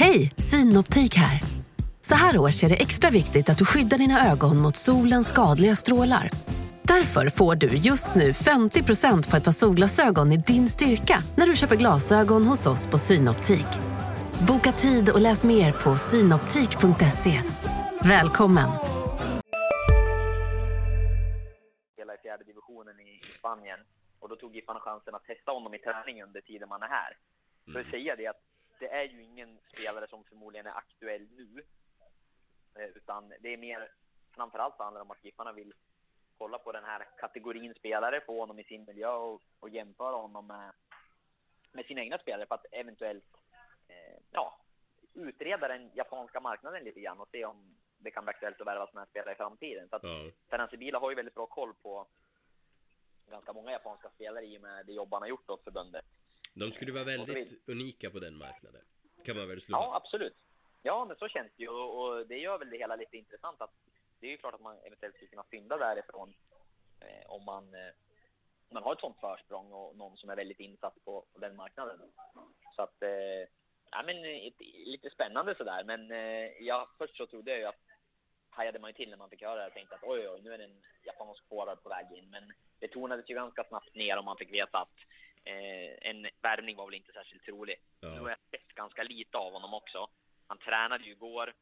Hej, Synoptik här. Så här års är det extra viktigt att du skyddar dina ögon mot solens skadliga strålar. Därför får du just nu 50% på ett par solglasögon i din styrka när du köper glasögon hos oss på Synoptik. Boka tid och läs mer på synoptik.se. Välkommen! spelar i fjärde divisionen i, i Spanien. Och då tog Giffarna chansen att testa honom i träning under tiden man är här. För att säga det att det är ju ingen spelare som förmodligen är aktuell nu. Eh, Utan det är mer, framförallt handlar det om att Giffarna vill kolla på den här kategorin spelare, få honom i sin miljö och, och jämföra honom med, med sina egna spelare för att eventuellt eh, ja, utreda den japanska marknaden lite grann och se om det kan bli aktuellt att värva sådana här spelare i framtiden. Så att Ja, Sibila har ju väldigt bra koll på ganska många japanska spelare i och med det jobb han har gjort åt förbundet. De skulle vara Och väldigt unika på den marknaden. Kan man väl slå Ja, fast. absolut. Ja, men så känns det ju och, och det gör väl det hela lite intressant att det är ju klart att man eventuellt skulle kunna fynda därifrån eh, om man, eh, man har ett sånt försprång och någon som är väldigt insatt på, på den marknaden. Så att, eh, ja men ett, lite spännande sådär. Men eh, ja, först så trodde jag ju att hajade man ju till när man fick höra det. Jag tänkte att oj, oj, nu är det en japansk forward på väg in. Men det tonades ju ganska snabbt ner om man fick veta att eh, en värvning var väl inte särskilt trolig. Ja. Nu har jag sett ganska lite av honom också. Han tränade ju igår,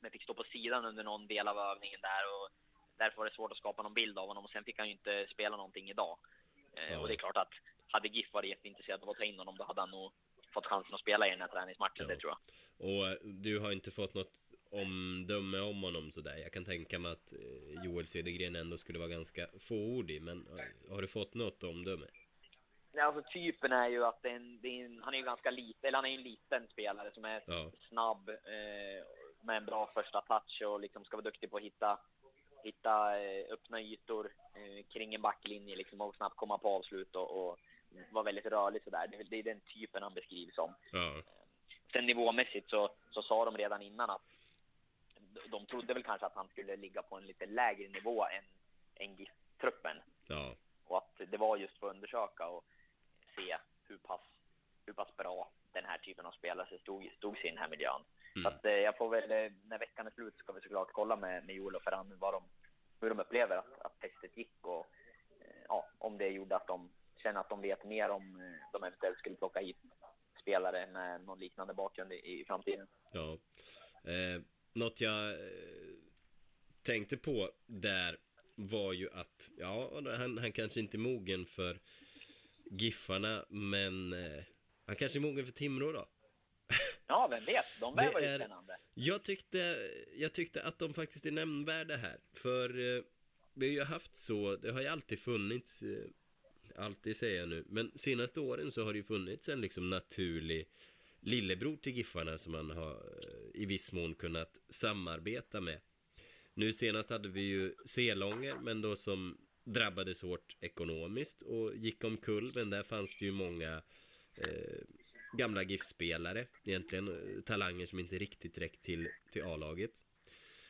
men fick stå på sidan under någon del av övningen där och därför var det svårt att skapa någon bild av honom och sen fick han ju inte spela någonting idag. Eh, Ja. Och det är klart att hade GIF varit jätteintresserad av att ta in honom då hade han nog fått chansen att spela i den här träningsmatchen, Ja. det tror jag. Och eh, du har inte fått något omdöme om honom sådär. Jag kan tänka mig att eh, Joel Cedergren ändå skulle vara ganska fåordig. Men eh, har du fått något omdöme? Alltså typen är ju att en, en, han är ju ganska liten, eller han är ju en liten spelare som är Ja. snabb eh, med en bra första touch och liksom ska vara duktig på att hitta, hitta eh, öppna ytor eh, kring en backlinje liksom och snabbt komma på avslut och, och vara väldigt rörlig sådär. Det, det är den typen han beskrivs som. Ja. Sen nivåmässigt så, så sa de redan innan att de- de trodde väl kanske att han skulle ligga på en lite lägre nivå än, än GIF-truppen Ja. och att det var just för att undersöka och se hur pass, hur pass bra den här typen av spelare stod, stod sig i den här miljön. Så Mm. att, eh, jag får väl, eh, när veckan är slut ska vi såklart kolla med, med Joel och Ferran vad de, hur de upplever att, att testet gick och eh, ja, om det gjorde att de känner att de vet mer om eh, de eventuellt skulle plocka hit spelare med någon liknande bakgrund i, i framtiden. Ja. Eh, något jag eh, tänkte på där var ju att, ja, han, han kanske inte är mogen för Giffarna, men eh, han kanske är mogen för Timrå då. Ja, vem vet? De Det värvar ju är- spännande. Jag tyckte, jag tyckte att de faktiskt är nämnvärda här. För eh, vi har ju haft så, det har ju alltid funnits, eh, alltid säger jag nu, men senaste åren så har det ju funnits en liksom naturlig lillebror till Giffarna som man har eh, i viss mån kunnat samarbeta med. Nu senast hade vi ju Selånger, men då som drabbades hårt ekonomiskt och gick omkull, men där fanns det ju många eh, gamla GIF-spelare, egentligen eh, talanger som inte riktigt räckt till, till A-laget.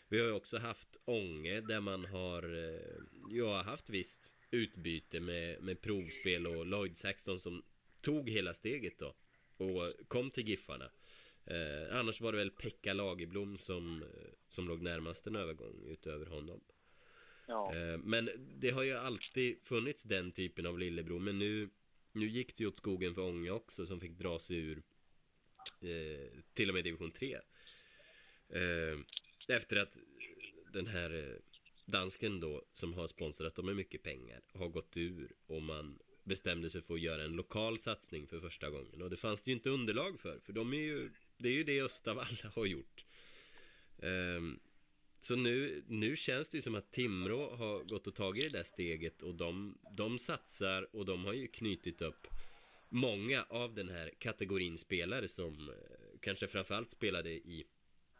Vi har ju också haft Ånge där man har, eh, ja, haft visst utbyte med, med provspel och Lloyd Saxton som tog hela steget då och kom till Giffarna. Eh, annars var det väl Pekka Lagerblom som, eh, som låg närmast en övergång utöver honom. Ja. Eh, men det har ju alltid funnits den typen av lillebror Men nu, nu gick det ju åt skogen för Ånge också som fick dra sig ur eh, Till och med division 3 eh, Efter att den här eh, dansken då Som har sponsrat dem med mycket pengar Har gått ur och man bestämde sig för att göra en lokal satsning för första gången. Och det fanns det ju inte underlag för För de är ju Det är ju det Östavalla <laughs> har gjort. Eh, så nu, nu känns det ju som att Timrå har gått och tagit det där steget och de, de satsar och de har ju knutit upp många av den här kategorin spelare som eh, kanske framförallt spelade i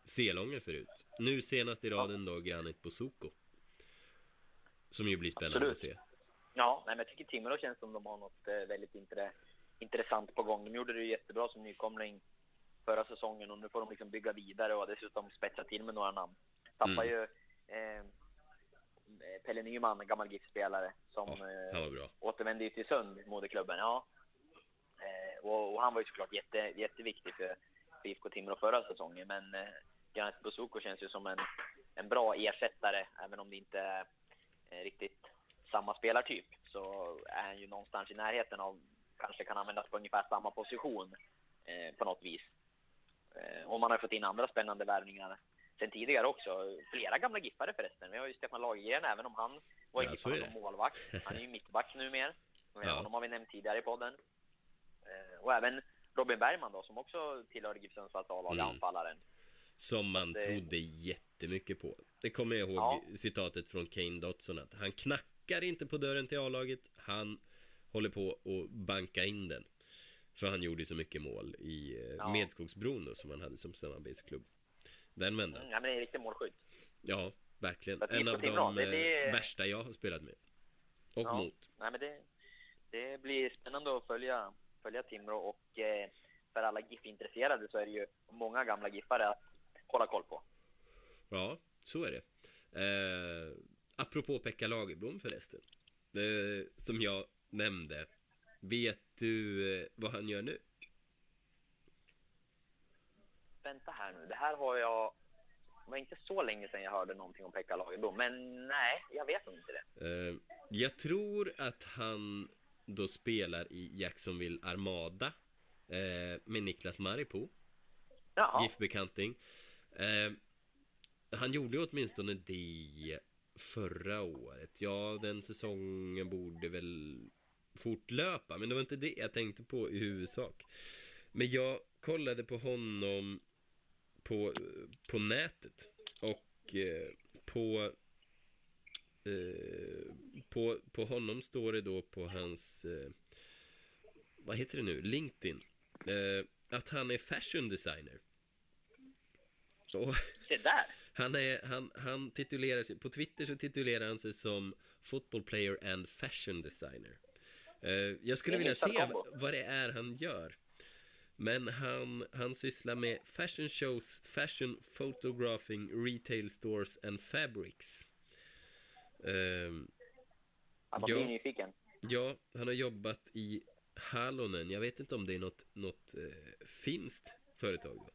Selången förut. Nu senast i raden då Granit Bosoko. Som ju blir spännande Absolut. att se. Ja, nej, men jag tycker Timrå känns som de har något eh, väldigt intre, intressant på gång. De gjorde det ju jättebra som nykomling förra säsongen och nu får de liksom bygga vidare och dessutom spetsa till med några namn. Tappar Mm. ju eh, Pelle Nyman, gammal GIF-spelare, som Ja, eh, återvände till Sund, moderklubben. Ja. Eh, och, och han var ju såklart jätte, jätteviktig för, för IFK Timrå förra säsongen. Men eh, Granit Bosoko känns ju som en, en bra ersättare, även om det inte är eh, riktigt samma spelartyp. Så är han ju någonstans i närheten av, kanske kan användas på ungefär samma position eh, på något vis. Eh, och man har fått in andra spännande värvningar sen tidigare också. Flera gamla giffare förresten. Vi har ju Stefan Lagergren, även om han var Ja, det. som målvakt. Han är ju mittback numera. Ja. Honom har vi nämnt tidigare i podden. Eh, och även Robin Bergman då, som också tillhör GIF Sundsvalls A-lag, Mm. anfallaren. Som man det- trodde jättemycket på. Det kommer jag ihåg Ja. citatet från Kane Dotson att han knackar inte på dörren till A-laget, han håller på att banka in den. För han gjorde så mycket mål i eh, Ja. Medskogsbron då, som han hade som samarbetsklubb. Den vändan. Mm, ja, men det är en riktig målskytt. Ja, verkligen. En av de det eh, blir- värsta jag har spelat med. Och Ja. mot. Nej, men det, det blir spännande att följa, följa Timrå och eh, för alla GIF-intresserade så är det ju många gamla GIFare att hålla koll på. Ja, så är det. Eh, apropå Pekka Lagerblom förresten. Eh, som jag nämnde. Vet du eh, vad han gör nu? Vänta här nu, det här har jag... Det var inte så länge sedan jag hörde någonting om Pekka Lagerblom, men nej, jag vet inte det. Eh, jag tror att han då spelar i Jacksonville Armada eh, med Niklas Maripo, Jaha, GIF-bekanting. Eh, han gjorde ju åtminstone det förra året. Ja, den säsongen borde väl fortlöpa, men det var inte det jag tänkte på i huvudsak. Men jag kollade på honom på, på nätet och eh, på eh, på, på honom står det då på hans eh, vad heter det nu, LinkedIn, eh, att han är fashion designer. Och <laughs> Se där! han, är, han, han titulerar sig, på Twitter så titulerar han sig som football player and fashion designer. Eh, jag skulle Det vilja se kombo. vad det är han gör. Men han, han sysslar med fashion shows, fashion photographing, retail stores and fabrics. Man Ja. blir nyfiken. Ja, han har jobbat i Halonen. Jag vet inte om det är något, något eh, finskt företag då.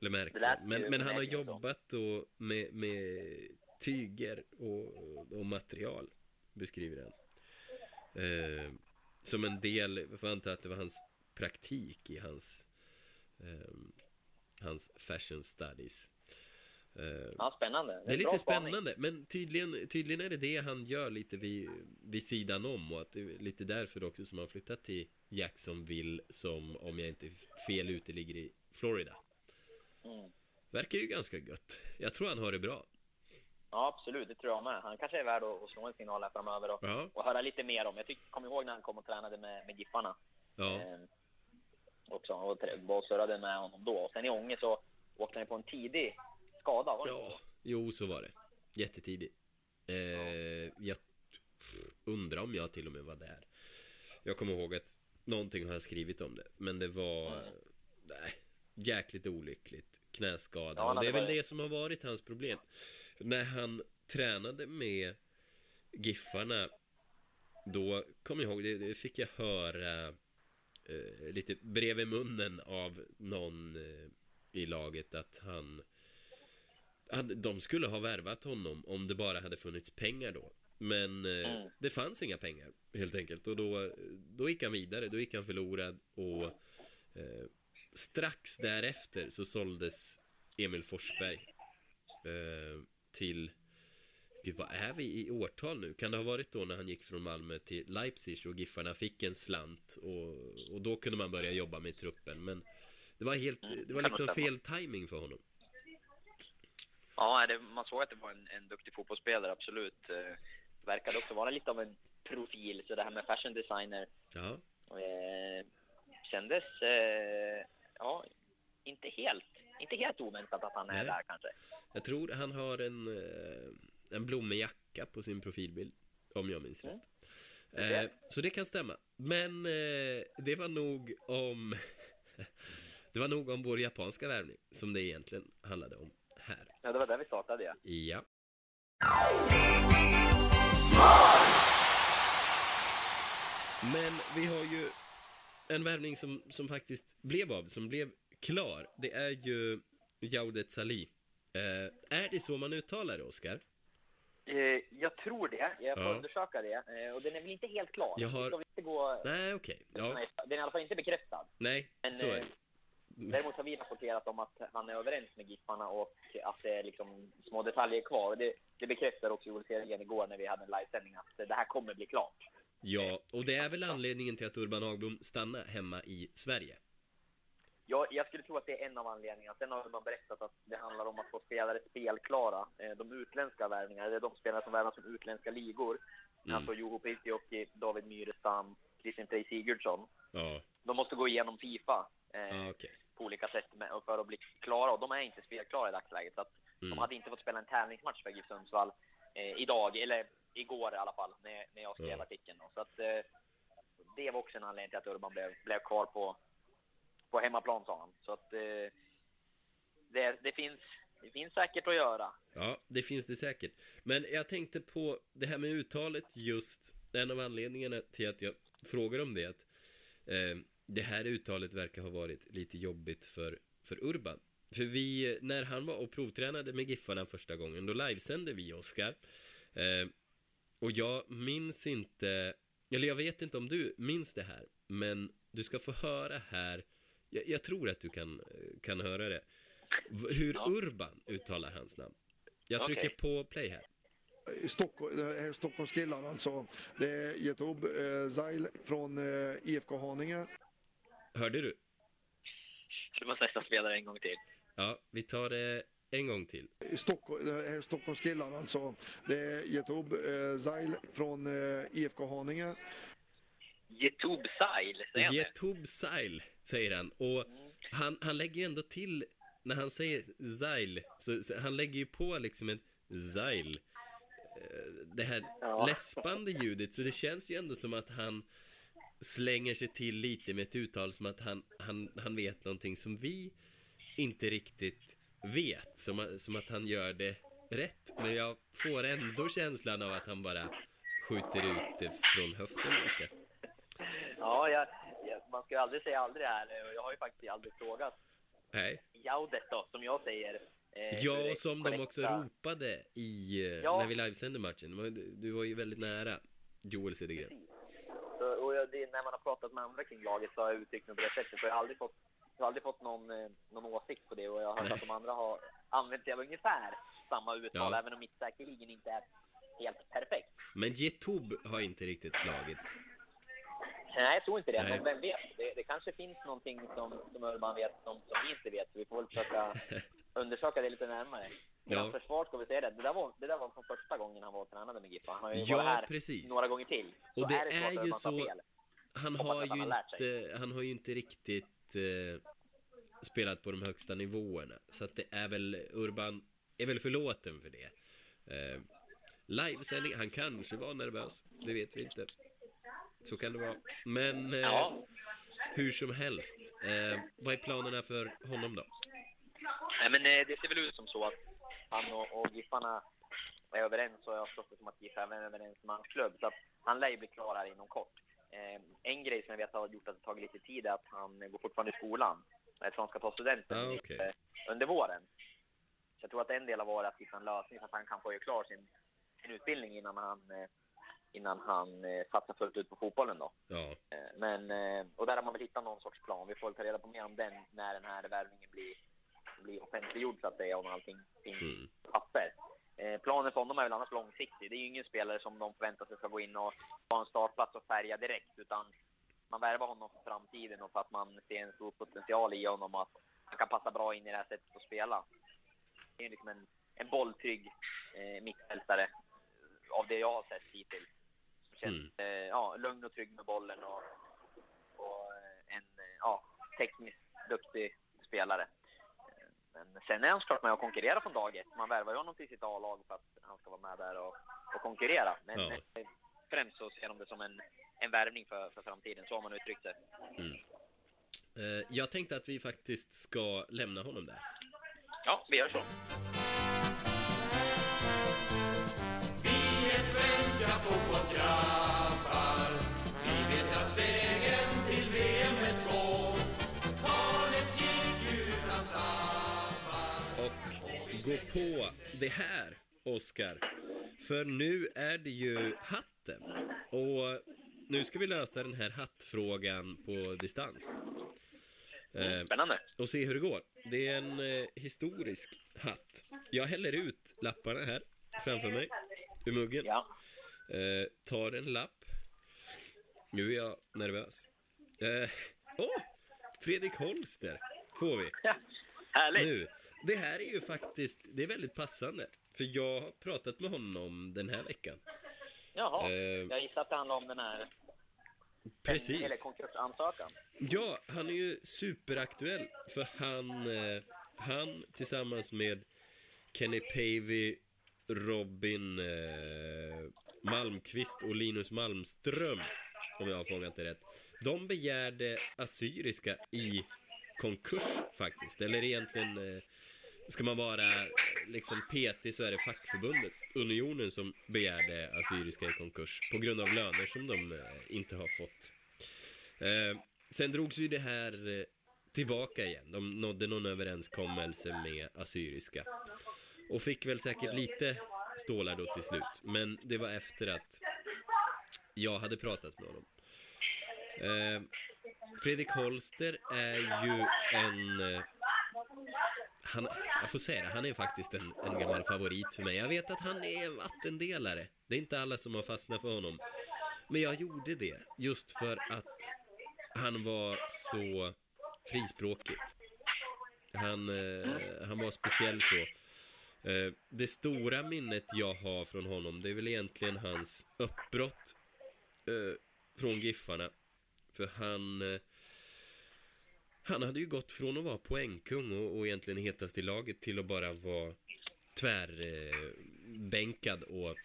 Eller märke. Men, men han har jobbat då med, med tyger och, och material, beskriver han. Eh, som en del, jag får anta att det var hans praktik i hans, eh, hans fashion studies. Eh, Ja, spännande. det är en bra lite spaning. spännande, men tydligen, tydligen är det det han gör lite vid, vid sidan om och att det är lite därför också som han flyttat till Jacksonville som, om jag inte är fel ute, ligger i Florida. Mm. Verkar ju ganska gött. Jag tror han har det bra. Ja, absolut. Det tror jag med. Han kanske är värd att att slå en signal här framöver och, Ja, och höra lite mer om. Jag tyck, kom ihåg när han kom och tränade med, med Giffarna. ja, Eh, också, och, och surrade med honom då. Och sen i Ånge så åkte han på en tidig skada. Var det ja. Jo, så var det. Jättetidigt. Eh, jag undrar om jag till och med var där. Jag kommer ihåg att någonting har jag skrivit om det, men det var Mm. nej, jäkligt olyckligt. Knäskada. Ja, och det är väl det som har varit hans problem. När han tränade med Giffarna, då kom jag ihåg, det, det fick jag höra eh, lite bredvid munnen av någon eh, i laget att han hade, de skulle ha värvat honom om det bara hade funnits pengar då. Men eh, Mm. det fanns inga pengar helt enkelt och då, då gick han vidare, då gick han förlorad och eh, strax därefter så såldes Emil Forsberg eh, till Gud, vad är vi i årtal nu? Kan det ha varit då när han gick från Malmö till Leipzig och Giffarna fick en slant och, och då kunde man börja jobba med truppen men det var helt, Mm, det var liksom fel timing för honom. Ja, det, man såg att det var en, en duktig fotbollsspelare, absolut. Eh, verkade också vara lite av en profil, så det här med fashion designer Ja, eh, kändes, eh, ja, inte helt, inte helt oväntat att han är Nej. där kanske. jag tror han har en, eh, en blommig jacka på sin profilbild om jag minns Mm. rätt. Eh, så det kan stämma. Men eh, det var nog om <laughs> Det var nog om vår japanska värvning som det egentligen handlade om här. Ja, det var där vi startade, ja. Ja. Men vi har ju en värvning som, som faktiskt blev av, som blev klar. Det är ju Jaudet Salih. Eh, är det så man uttalar det, Oskar? Eh, jag tror det. Jag får Ja. undersöka det. Eh, och den är väl inte helt klar. Jag har- inte gå... Nej, okej. Ja, Nej, Den är i alla fall inte bekräftad. nej, Men, så är eh, det. Däremot har vi rapporterat om att han är överens med Giffarna och att det är liksom små detaljer kvar. Det, det bekräftar också Joel Sergren igår när vi hade en livesändning att det här kommer bli klart. Ja, och det är väl anledningen till att Urban Hagblom stannar hemma i Sverige. Jag, jag skulle tro att det är en av anledningarna. Sen har man berättat att det handlar om att få spelare spelklara. Eh, De utländska värvningarna, det är de spelare som värvas från utländska ligor. Mm. Alltså Juho Pritioki, David Myrestam, Christian Trej Sigurdsson. Ja, De måste gå igenom Fifa eh, ja okej. på olika sätt för att bli klara. Och de är inte spelklara i dagsläget. Så att Mm. De hade inte fått spela en tävlingsmatch för GIF Sundsvall eh, idag, eller igår i alla fall, när, när jag skrev Ja. artikeln. Då. Så att, eh, det var också en anledning till att Urban blev, blev kvar på, på hemmaplan, sa han. Så att eh, det, det, finns, det finns säkert att göra. Ja, det finns det säkert. Men jag tänkte på det här med uttalet just. En av anledningarna till att jag frågar om det. Att, eh, det här uttalet verkar ha varit lite jobbigt för, för Urban. För vi, när han var och provtränade med Giffarna första gången, då livesände vi Oskar. Eh, och jag minns inte, eller jag vet inte om du minns det här, men du ska få höra här. Jag, jag tror att du kan, kan höra det. Hur Ja. Urban uttalar hans namn. Jag trycker Okej. på play här. i Stockholm, här Stockholmskillarna alltså. Det är Jetub eh, Zail från eh, IFK Haninge. Hörde du? Du måste nästan spela det en gång till. Ja, vi tar det en gång till. I Stockholm, här Stockholmskillarna alltså. Det är Jetub eh, Zail från eh, IFK Haninge. Yetub Sail, säger han det? Yetub Sail, säger han. Och han, han lägger ju ändå till, när han säger Zail, så, så han lägger ju på liksom en Zail. Eh, Det här Ja. <laughs> läspande ljudet, så det känns ju ändå som att han slänger sig till lite med ett uttal som att han, han, han vet någonting som vi inte riktigt vet. Som, som att han gör det rätt. Men jag får ändå känslan av att han bara skjuter ut det från höften lite. Ja, jag, jag, man ska ju aldrig säga aldrig här. och Jag har ju faktiskt aldrig frågat Nej. Jaudet då, som jag säger. eh, Ja, som de också korrekta- ropade i, eh, Ja. när vi livesände matchen. Du var ju väldigt nära Joel Cedergren. Så, och jag, det, när man har pratat med andra kring laget så har jag uttryckt mig på det sättet. Så jag har aldrig fått, jag har aldrig fått någon, eh, någon åsikt på det. Och jag har hört Nej. att de andra har använt det av ungefär samma uttal. Ja. Även om mitt säkerligen inte är helt perfekt. Men Getub har inte riktigt slagit. Nej, jag tror inte det. Nej. Men vem vet? Det, det kanske finns någonting som, som Urban vet som, som vi inte vet. Så vi får väl försöka <laughs> undersöka det lite närmare. Ja. försvar ska vi säga det. Det där, var, det där var från första gången han var och tränade med Giffa. Han har ju Ja, varit här precis. några gånger till. Så Och det är, det är ju så- fel. Han har han ju sig. inte, han har ju inte riktigt eh, spelat på de högsta nivåerna. Så att det är väl, Urban är väl förlåten för det. Eh, livesändning, han kanske var nervös, det vet vi inte. Så kan det vara. Men eh, Ja. hur som helst, eh, vad är planerna för honom då? Nej, men eh, det ser väl ut som så att han och, och Giffarna är överens och jag har förstått det som att Giff även är överens med hans klubb. Så att han lär ju bli klar här inom kort. Eh, en grej som jag vet har gjort att det tagit lite tid är att han går fortfarande i skolan. Jag tror han ska ta studenten Ah, okej. eh, under våren. Så jag tror att en del av året att hitta en lösning så att han kan få klar sin, sin utbildning innan han, innan han eh, satsar fullt ut på fotbollen då. Ja, Eh, Men, eh, och där har man väl hittat någon sorts plan. Vi får väl ta reda på mer om den när den här värvningen blir, blir offentliggjord så att säga, om allting finns Mm. papper. Eh, planen för honom är väl annars långsiktig. Det är ju ingen spelare som de förväntar sig ska gå in och ha en startplats och färga direkt, utan man värvar honom för framtiden och för att man ser en stor potential i honom och att han kan passa bra in i det här sättet att spela. Det är liksom en, en bolltrygg eh, mittfältare av det jag har sett hittills. Känns Mm. eh, ja, lugn och trygg med bollen och, och eh, en eh, ja, tekniskt duktig spelare. Men sen är han såklart med och konkurrerar från dag ett. Man värvar ju honom till sitt A-lag för att han ska vara med där och, och konkurrera. Men Ja. främst så ser de det som en, en värvning för, för framtiden. Så har man uttryckt det. eh, jag tänkte att vi faktiskt ska lämna honom där. Ja, vi gör så. Svenska fotbollsgrabbar Vi vet att vägen till VM är svår Kvalet gick utan tappar och gå på det här, Oscar. För nu är det ju hatten. Och nu ska vi lösa den här hattfrågan på distans. Eh, Spännande. och se hur det går. Det är en eh, historisk hatt. Jag häller ut lapparna här framför mig ur muggen. Ja. Eh, tar en lapp. Nu är jag nervös. Eh, Åh! Fredrik Holster får vi. Härligt. Nu, det här är ju faktiskt, det är väldigt passande. För jag har pratat med honom den här veckan. Jaha. Eh. Jag gissar att det handlar om den här eller Precis. konkursansökan. Ja, han är ju superaktuell. För han, eh, han tillsammans med Kenny Pavey, Robin eh, Malmqvist och Linus Malmström, om jag har fångat det rätt. De begärde Assyriska i konkurs faktiskt. Eller egentligen, eh, ska man vara liksom petig så är det fackförbundet, Unionen, som begärde Assyriska i konkurs på grund av löner som de eh, inte har fått. Eh, sen drogs ju det här eh, tillbaka igen. De nådde någon överenskommelse med Assyriska. Och fick väl säkert lite stålar då till slut. Men det var efter att jag hade pratat med honom. Eh, Fredrik Holster är ju en... Eh, han, jag får säga det, han är faktiskt en, en gammal favorit för mig. Jag vet att han är en vattendelare. Det är inte alla som har fastnat för honom. Men jag gjorde det just för att han var så frispråkig. Han, eh, han var speciell så. Eh, det stora minnet jag har från honom, det är väl egentligen hans uppbrott eh, från Giffarna. För han... Eh, han hade ju gått från att vara poängkung och, och egentligen hetast i laget till att bara vara tvärbänkad och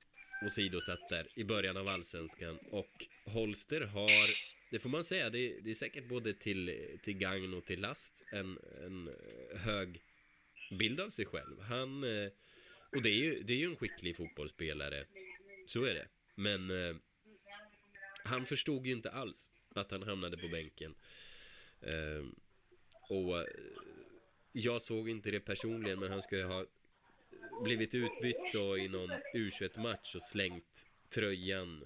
åsidosatt där i början av allsvenskan. Och Holster har, det får man säga, det, det är säkert både till, till gagn och till last, en, en hög bild av sig själv. Han, eh, och det är ju, det är ju en skicklig fotbollsspelare, så är det. Men eh, han förstod ju inte alls att han hamnade på bänken. Eh, och jag såg inte det personligen, men han skulle ju ha blivit utbytt då i någon U21-match och slängt tröjan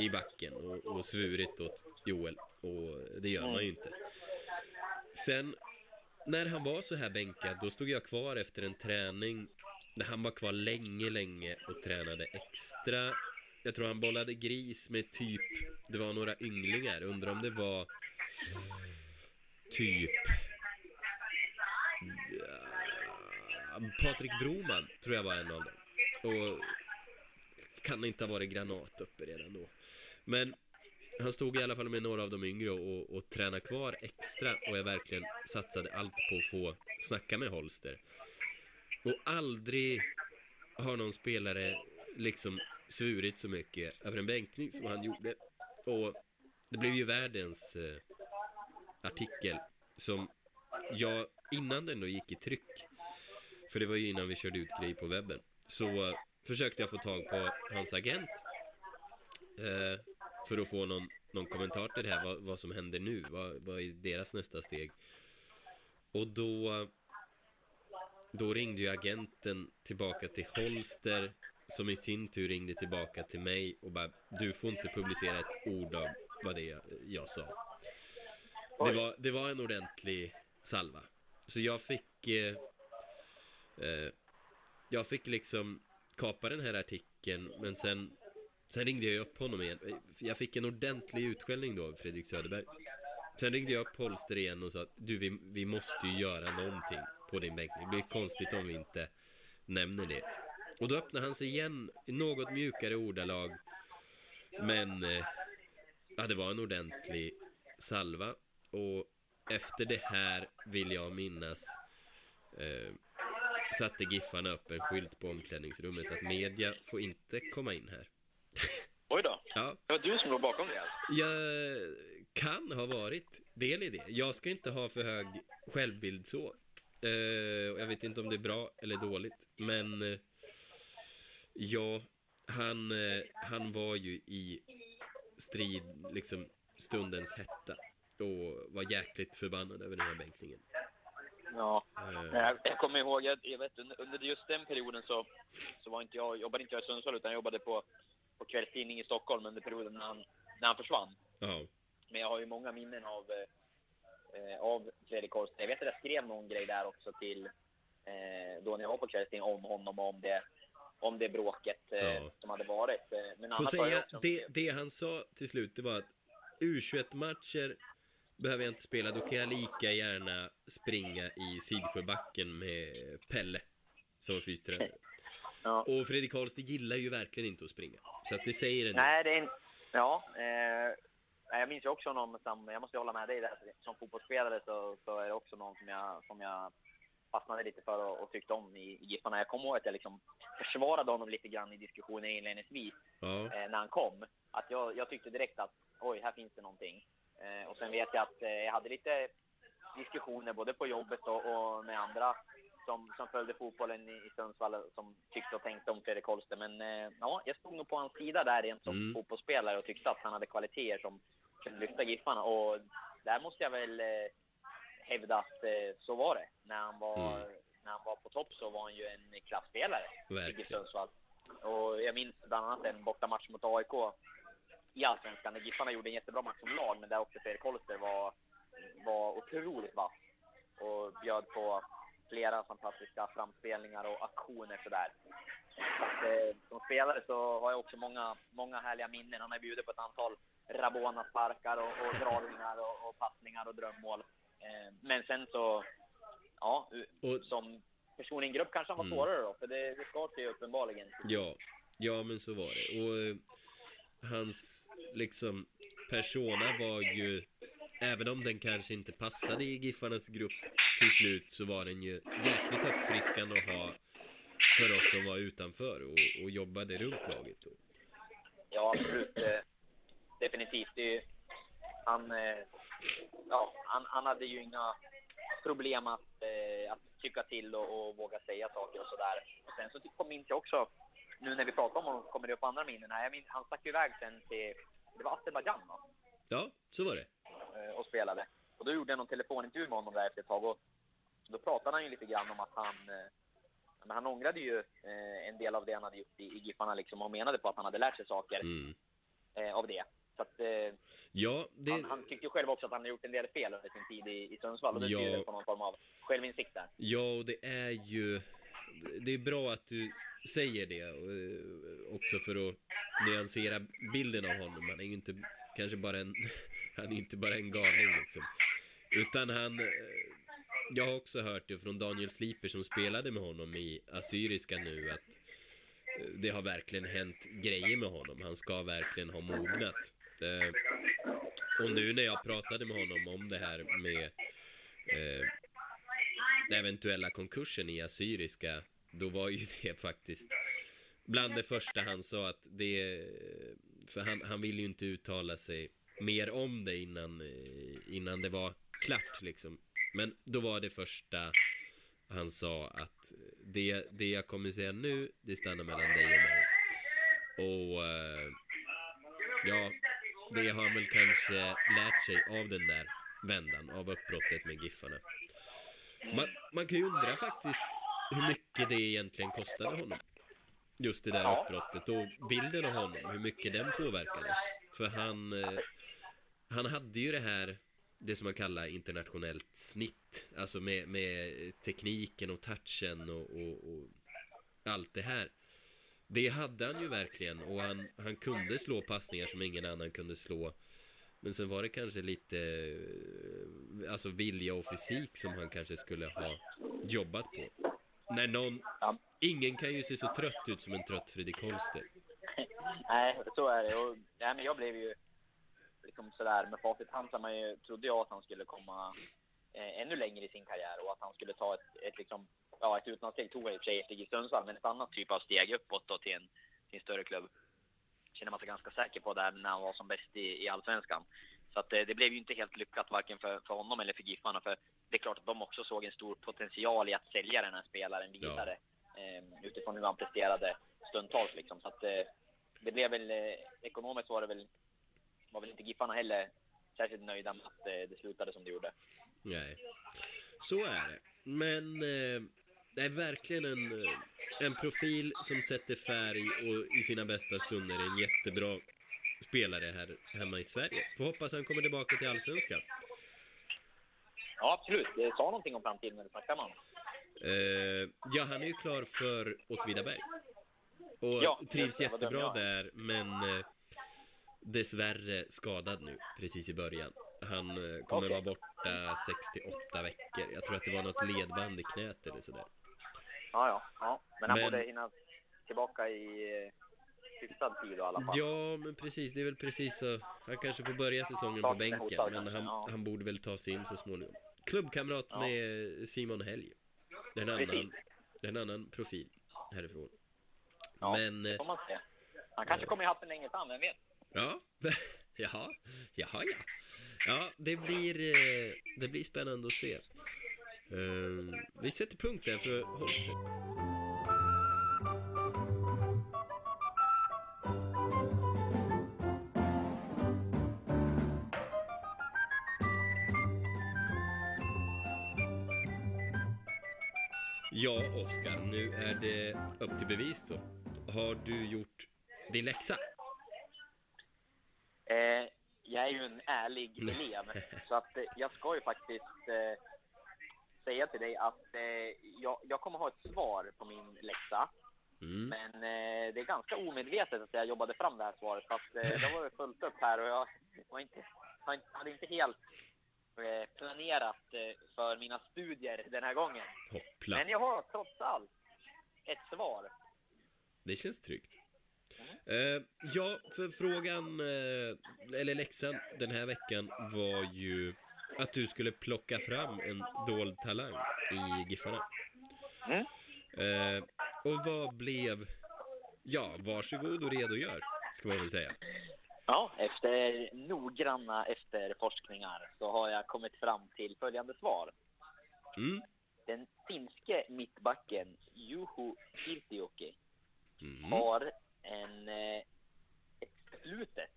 i backen och, och svurit åt Joel. Och det gör man ju inte. Sen, när han var så här bänkad, då stod jag kvar efter en träning när han var kvar länge, länge och tränade extra. Jag tror han bollade gris med typ, det var några ynglingar, undrar om det var typ Patrik Broman tror jag var en av dem. Och kan inte ha varit granat uppe redan då. Men han stod i alla fall med några av de yngre och, och tränade kvar extra och jag verkligen satsade allt på att få snacka med Holster. Och aldrig har någon spelare liksom svurit så mycket över en bänkning som han gjorde. Och det blev ju världens eh, artikel som jag innan den då gick i tryck för det var ju innan vi körde ut grejer på webben så försökte jag få tag på hans agent eh, för att få någon, någon kommentar till det här vad, vad som händer nu? Vad, vad är deras nästa steg? Och då då ringde ju agenten tillbaka till Holster som i sin tur ringde tillbaka till mig och bara du får inte publicera ett ord av vad det är jag, sa. Det var, det var en ordentlig salva. Så jag fick... Eh, eh, jag fick liksom kapa den här artikeln, men sen... Sen ringde jag upp honom igen. Jag fick en ordentlig utskällning då av Fredrik Söderberg. Sen ringde jag upp Holster igen och sa att du, vi, vi måste ju göra någonting på din bänkning. Det blir konstigt om vi inte nämner det. Och då öppnade han sig igen i något mjukare ordalag. Men... Eh, ja, det var en ordentlig salva. Och efter det här vill jag minnas eh, satte Giffarna upp en skylt på omklädningsrummet att media får inte komma in här. Oj då. Ja, Det var du som låg bakom det. alltså. jag kan ha varit del i det. Jag ska inte ha för hög självbild så. Eh, jag vet inte om det är bra eller dåligt, men eh, ja, han, eh, han var ju i strid, liksom stundens hetta och var jäkligt förbannad över den här bänkningen. Ja. Jag, jag kommer ihåg, jag, jag vet, under, under just den perioden så, så var inte jag, jobbade inte jag i Sundsvall utan jag jobbade på, på kvällstidning i Stockholm under perioden när han, när han försvann. ja, Men jag har ju många minnen av, eh, av Fredrik Holst. Jag vet att jag skrev någon grej där också till, eh, då när jag var på kvällstidning om honom och om det, om det bråket eh, Ja. som hade varit. Eh, Men Får säga, det, det han sa till slut, det var att U21-matcher behöver jag inte spela, då kan jag lika gärna springa i Sidsjöbacken med Pelle som <laughs> fystränare. Ja. Och Fredrik Karlsson gillar ju verkligen inte att springa. Så att det säger en Nej, det är en, ja. Eh, jag minns ju också någon som, jag måste hålla med dig där, som fotbollsspelare så, så är det också någon som jag, som jag fastnade lite för och, och tyckte om i, i Giffarna. Jag kommer ihåg att jag liksom försvarade honom lite grann i diskussionen inledningsvis Ja, eh, när han kom. Att jag, jag tyckte direkt att oj, här finns det någonting. Eh, och sen vet jag att eh, jag hade lite diskussioner både på jobbet och, och med andra som, som följde fotbollen i, i Sundsvall som tyckte och tänkte om Fredrik Holster. Men eh, ja, jag stod nog på hans sida där rent som Mm. fotbollsspelare och tyckte att han hade kvaliteter som kunde lyfta Giffarna. Och där måste jag väl eh, hävda att eh, så var det. När han var, Mm. när han var på topp så var han ju en klassspelare i. Sundsvall. Och jag minns bland annat en bortamatch mot AIK i Allsvenskan där Giffarna gjorde en jättebra match som lag, men där också Fredrik Holster var, var otroligt vass och bjöd på flera fantastiska framspelningar och aktioner sådär. Så eh, som spelare så har jag också många, många härliga minnen. Han har bjudit på ett antal Rabona-sparkar och, och dragningar och, och passningar och drömmål. Eh, men sen så, ja, Och- som person i en grupp kanske han var Mm. svårare då, för det, det skar sig uppenbarligen. Ja, ja men så var det. Och eh, hans liksom persona var ju Även om den kanske inte passade i Giffarnas grupp till slut så var den ju jäkligt uppfriskande att ha för oss som var utanför och, och jobbade runt laget. Då. Ja, absolut. Eh, definitivt. Ju, han, eh, ja, han, han hade ju inga problem att, eh, att tycka till och, och våga säga saker och sådär. Sen så kom minns jag också, nu när vi pratar om honom kommer det upp andra minnen. här. Jag minns, han stack ju iväg sen till, det var Azerbajdzjan va? Ja, så var det. Eh, och spelade. Och då gjorde jag någon telefonintervju med honom där efter ett tag och då pratade han ju lite grann om att han eh, men han ångrade ju eh, en del av det han hade gjort i, i Giffarna liksom och menade på att han hade lärt sig saker Mm. eh, av det. Så att, eh, Ja, det... han, han tyckte ju själv också att han hade gjort en del fel under sin tid i, i Sundsvall och det Ja. tyder på någon form av självinsikt där. Ja, och det är ju... Det är bra att du säger det eh, också för att nyansera bilden av honom. Han är ju inte kanske bara en... <laughs> Han är ju inte bara en galning liksom. Utan han... Eh, jag har också hört det från Daniel Sliper som spelade med honom i Assyriska nu att eh, det har verkligen hänt grejer med honom. Han ska verkligen ha mognat. Eh, och nu när jag pratade med honom om det här med eh, den eventuella konkursen i Assyriska, då var ju <laughs> det faktiskt bland det första han sa att det... För han, han ville ju inte uttala sig mer om det innan, eh, innan det var klart liksom. Men då var det första han sa att eh, det, det jag kommer säga nu, det stannar mellan dig och mig. Och eh, ja, det har han väl kanske lärt sig av den där vändan, av uppbrottet med Giffarna. Man, man kan ju undra faktiskt hur mycket det egentligen kostade honom. Just det där Ja. uppbrottet och bilden av honom, hur mycket den påverkades. För han, eh, han hade ju det här, det som man kallar internationellt snitt. Alltså med, med tekniken och touchen och, och, och allt det här. Det hade han ju verkligen och han, han kunde slå passningar som ingen annan kunde slå. Men sen var det kanske lite eh, alltså vilja och fysik som han kanske skulle ha jobbat på. När någon, ingen kan ju se så trött ut som en trött Fredrik Holster. <laughs> Nej, så är det. Och, nej, men jag blev ju liksom sådär med facit hand så man ju, trodde jag att han skulle komma eh, ännu längre i sin karriär och att han skulle ta ett, ett liksom, ja ett utlandssteg tog han i och för sig i Sundsvall, men ett annat typ av steg uppåt då till en, till en större klubb. Känner man sig ganska säker på där när han var som bäst i, i Allsvenskan. Så att eh, det blev ju inte helt lyckat varken för, för honom eller för Giffarna, för det är klart att de också såg en stor potential i att sälja den här spelaren vidare eh, utifrån hur han presterade stundtals liksom. Så att eh, det blev väl, eh, ekonomiskt var det väl, var väl inte Giffarna heller särskilt nöjda med att eh, det slutade som det gjorde. Nej, så är det. Men eh, det är verkligen en, en profil som sätter färg och i sina bästa stunder en jättebra spelare här hemma i Sverige. Får hoppas han kommer tillbaka till Allsvenskan. Ja, absolut. Det sa någonting om framtiden när du snackade med honom. Eh, ja, han är ju klar för Åtvidaberg. Och Ja, trivs jättebra där, men eh, dessvärre skadad nu precis i början. Han eh, kommer Okej. vara borta 6-8 veckor. Jag tror att det var något ledband i knät eller sådär. Ja, ja. ja. Men han Men- borde hinna tillbaka i eh, hyfsad tid i alla fall. Ja, men precis. Det är väl precis så. Han kanske får börja säsongen på bänken, men han, ja. han borde väl ta sig in så småningom. Klubbkamrat Ja. med Simon Helg. Det är en annan, det är en annan profil härifrån. Ja, Men, det får man se. Han kanske kommer i hatten längre fram, vem vet? ja, <laughs> jaha, jaha, ja. Ja, det blir, eh, det blir spännande att se. Eh, vi sätter punkt där för Holster. Ja, Oskar, nu är det upp till bevis då. Har du gjort din läxa? Eh, jag är ju en ärlig elev, så att eh, jag ska ju faktiskt eh, säga till dig att eh, jag, jag kommer ha ett svar på min läxa. Mm. Men eh, det är ganska omedvetet att jag jobbade fram det här svaret. Att, eh, det var fullt upp här och jag var inte, hade inte helt planerat eh, för mina studier den här gången. Hoppla. Men jag har trots allt ett svar. Det känns tryggt. Eh, ja, för frågan, eh, eller läxan den här veckan var ju att du skulle plocka fram en dold talang i Giffarna. Mm. Eh, och vad blev, ja, varsågod och redogör, ska man väl säga. Ja, efter noggranna efterforskningar så har jag kommit fram till följande svar. Mm. Den finske mittbacken Juho Pirtioki Mm. har en, eh, ett förflutet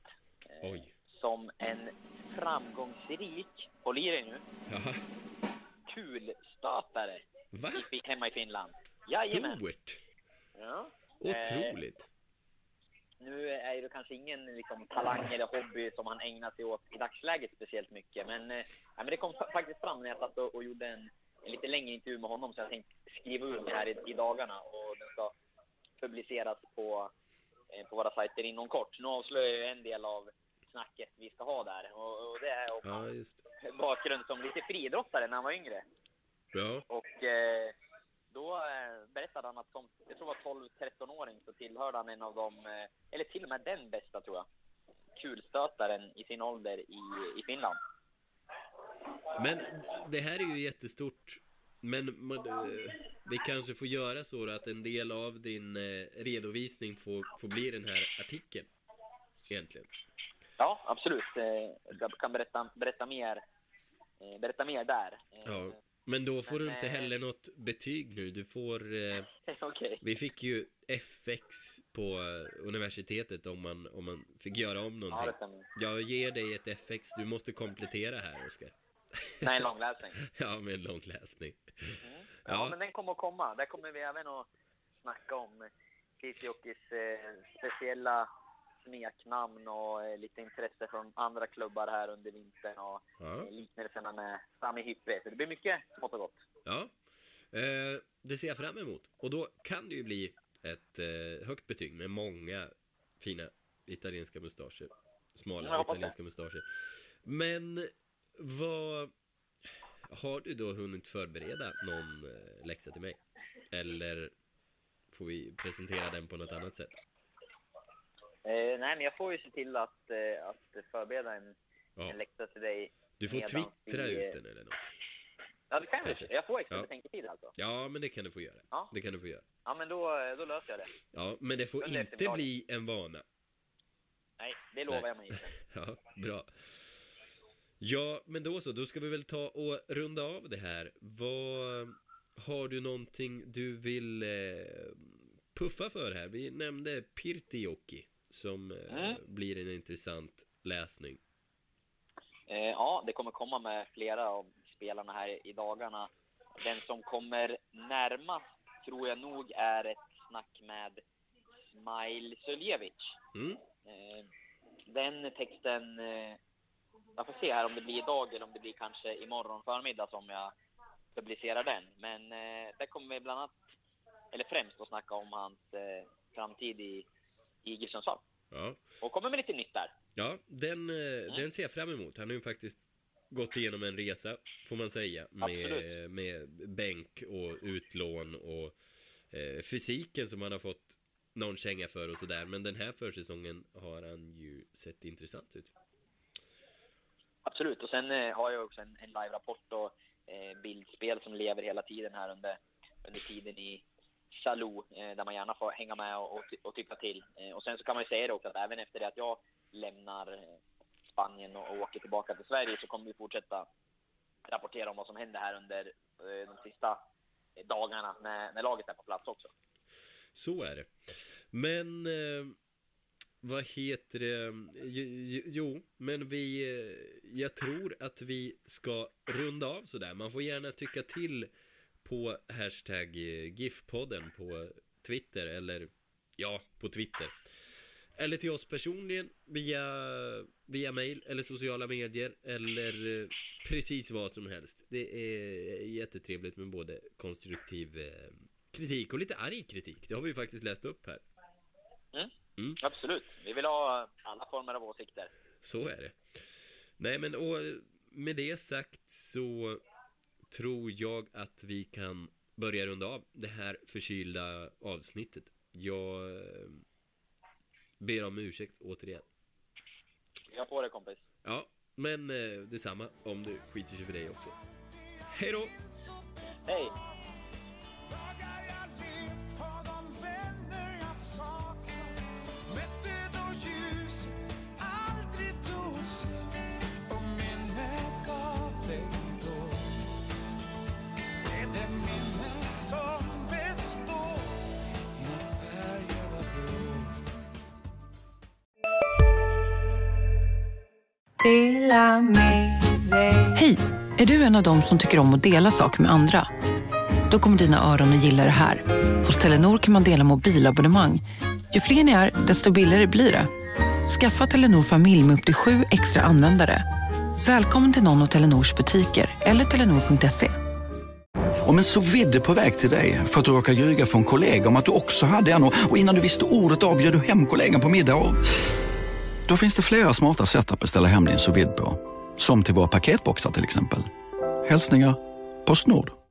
eh, som en framgångsrik, håll i dig nu, Jaha. kulstötare Va? i, Fi- hemma i Finland. Jajamän. Stort! Ja. Otroligt! Nu är det kanske ingen liksom, talang eller hobby som han ägnar sig åt i dagsläget speciellt mycket. Men, eh, men det kom fa- faktiskt fram när jag satt och, och gjorde en, en lite längre intervju med honom så jag tänkte skriva ur mig här i, i dagarna och den ska publiceras på, eh, på våra sajter inom kort. Nu avslöjar jag en del av snacket vi ska ha där och, och det är om Ja, bakgrund som lite friidrottare när han var yngre. Ja. Och eh, då eh, berättade han att som, jag tror var 12-13-åring så tillhörde han en av de, eh, eller till och med den bästa tror jag, kulstötaren i sin ålder i, i Finland. Men det här är ju jättestort. Men eh, vi kanske får göra så att en del av din redovisning får, får bli den här artikeln. Egentligen. Ja, absolut. Jag kan berätta, berätta, mer, berätta mer där. Ja. Men då får Men, du inte eh, heller något betyg nu. Du får... Eh, <laughs> Okej. vi fick ju FX på eh, universitetet om man, om man fick göra om Ja, någonting. stämmer. Jag ger dig ett FX. Du måste komplettera här, Oskar. <laughs> Nej, en långläsning. Ja, med en lång läsning. Ja, Ja. men den kommer att komma. Där kommer vi även att snacka om Kisiokis eh, speciella smeknamn och eh, lite intresse från andra klubbar här under vintern och Ja. eh, liknelserna med Sami Hyppe. Så det blir mycket smått och gott. Ja, eh, det ser jag fram emot. Och då kan det ju bli ett eh, högt betyg med många fina italienska mustascher. Smala hoppas det. italienska mustascher. Men vad... Har du då hunnit förbereda någon eh, läxa till mig? Eller får vi presentera den på något annat sätt? Eh, nej, men jag får ju se till att, eh, att förbereda en, Ja. en läxa till dig. Du får twittra vi, ut den eller något. Ja, det kan jag. Kanske. väl. Jag får extra Ja. betänketid alltså. Ja, men det kan du få göra. Ja. Det kan du få göra. Ja, men då, då löser jag det. Ja, men det får Under inte bli en vana. Nej, det lovar Nej. jag mig. <laughs> Ja, bra. Ja, men då så, då ska vi väl ta och runda av det här. Vad har du någonting du vill eh, puffa för här? Vi nämnde Pirtijoki som eh, Mm. blir en intressant läsning. Eh, ja, det kommer komma med flera av spelarna här i dagarna. Den som kommer närmast tror jag nog är ett snack med Smail Suljevic. Mm? Eh, den texten, jag får se här om det blir idag eller om det blir kanske imorgon förmiddag som jag publicerar den. Men där kommer vi bland annat, eller främst att snacka om hans framtid i, i GIF Sundsvall. Ja, Och kommer med lite nytt där. ja den, eh, den ser jag fram emot. Han har ju faktiskt gått igenom en resa, får man säga, med, Absolut. med bänk och utlån och eh, fysiken som han har fått någon känga för och sådär. Men den här försäsongen har han ju sett intressant ut. Absolut, och sen eh, har jag också en, en live-rapport och eh, bildspel som lever hela tiden här under, under tiden i Salou, eh, där man gärna får hänga med och, och, och tycka till. Eh, och sen så kan man ju säga det också att även efter det att jag lämnar eh, Spanien och, och åker tillbaka till Sverige så kommer vi fortsätta rapportera om vad som händer här under eh, de sista eh, dagarna när, när laget är på plats också. Så är det. Men eh, vad heter det? Jo, jo, men vi... Eh, jag tror att vi ska runda av sådär. Man får gärna tycka till på hashtag eh, GIF-podden på Twitter eller ja, på Twitter. Eller till oss personligen via, via mail eller sociala medier eller eh, precis vad som helst. Det är jättetrevligt med både konstruktiv eh, kritik och lite arg kritik. Det har vi ju faktiskt läst upp här. Mm. Mm. Absolut, vi vill ha alla former av åsikter. Så är det. Nej men och med det sagt så tror jag att vi kan börja runda av det här förkylda avsnittet. Jag, Ber om ursäkt återigen. Jag får det kompis. Ja, men eh, detsamma om det skiter sig för dig också. Hej då! Hej! Hej! Är du en av dem som tycker om att dela saker med andra? Då kommer dina öron att gilla det här. Hos Telenor kan man dela mobilabonnemang. Ju fler ni är, desto billigare blir det. Skaffa Telenor familj med upp till sju extra användare. Välkommen till någon av Telenors butiker eller telenor.se. Om en så vidde på väg till dig för att du råkar ljuga från kollega om att du också hade en och innan du visste ordet av bjöd du hem kollegan på middag och... Då finns det flera smarta sätt att beställa hem din sous vide på. Som till våra paketboxar till exempel. Hälsningar Postnord.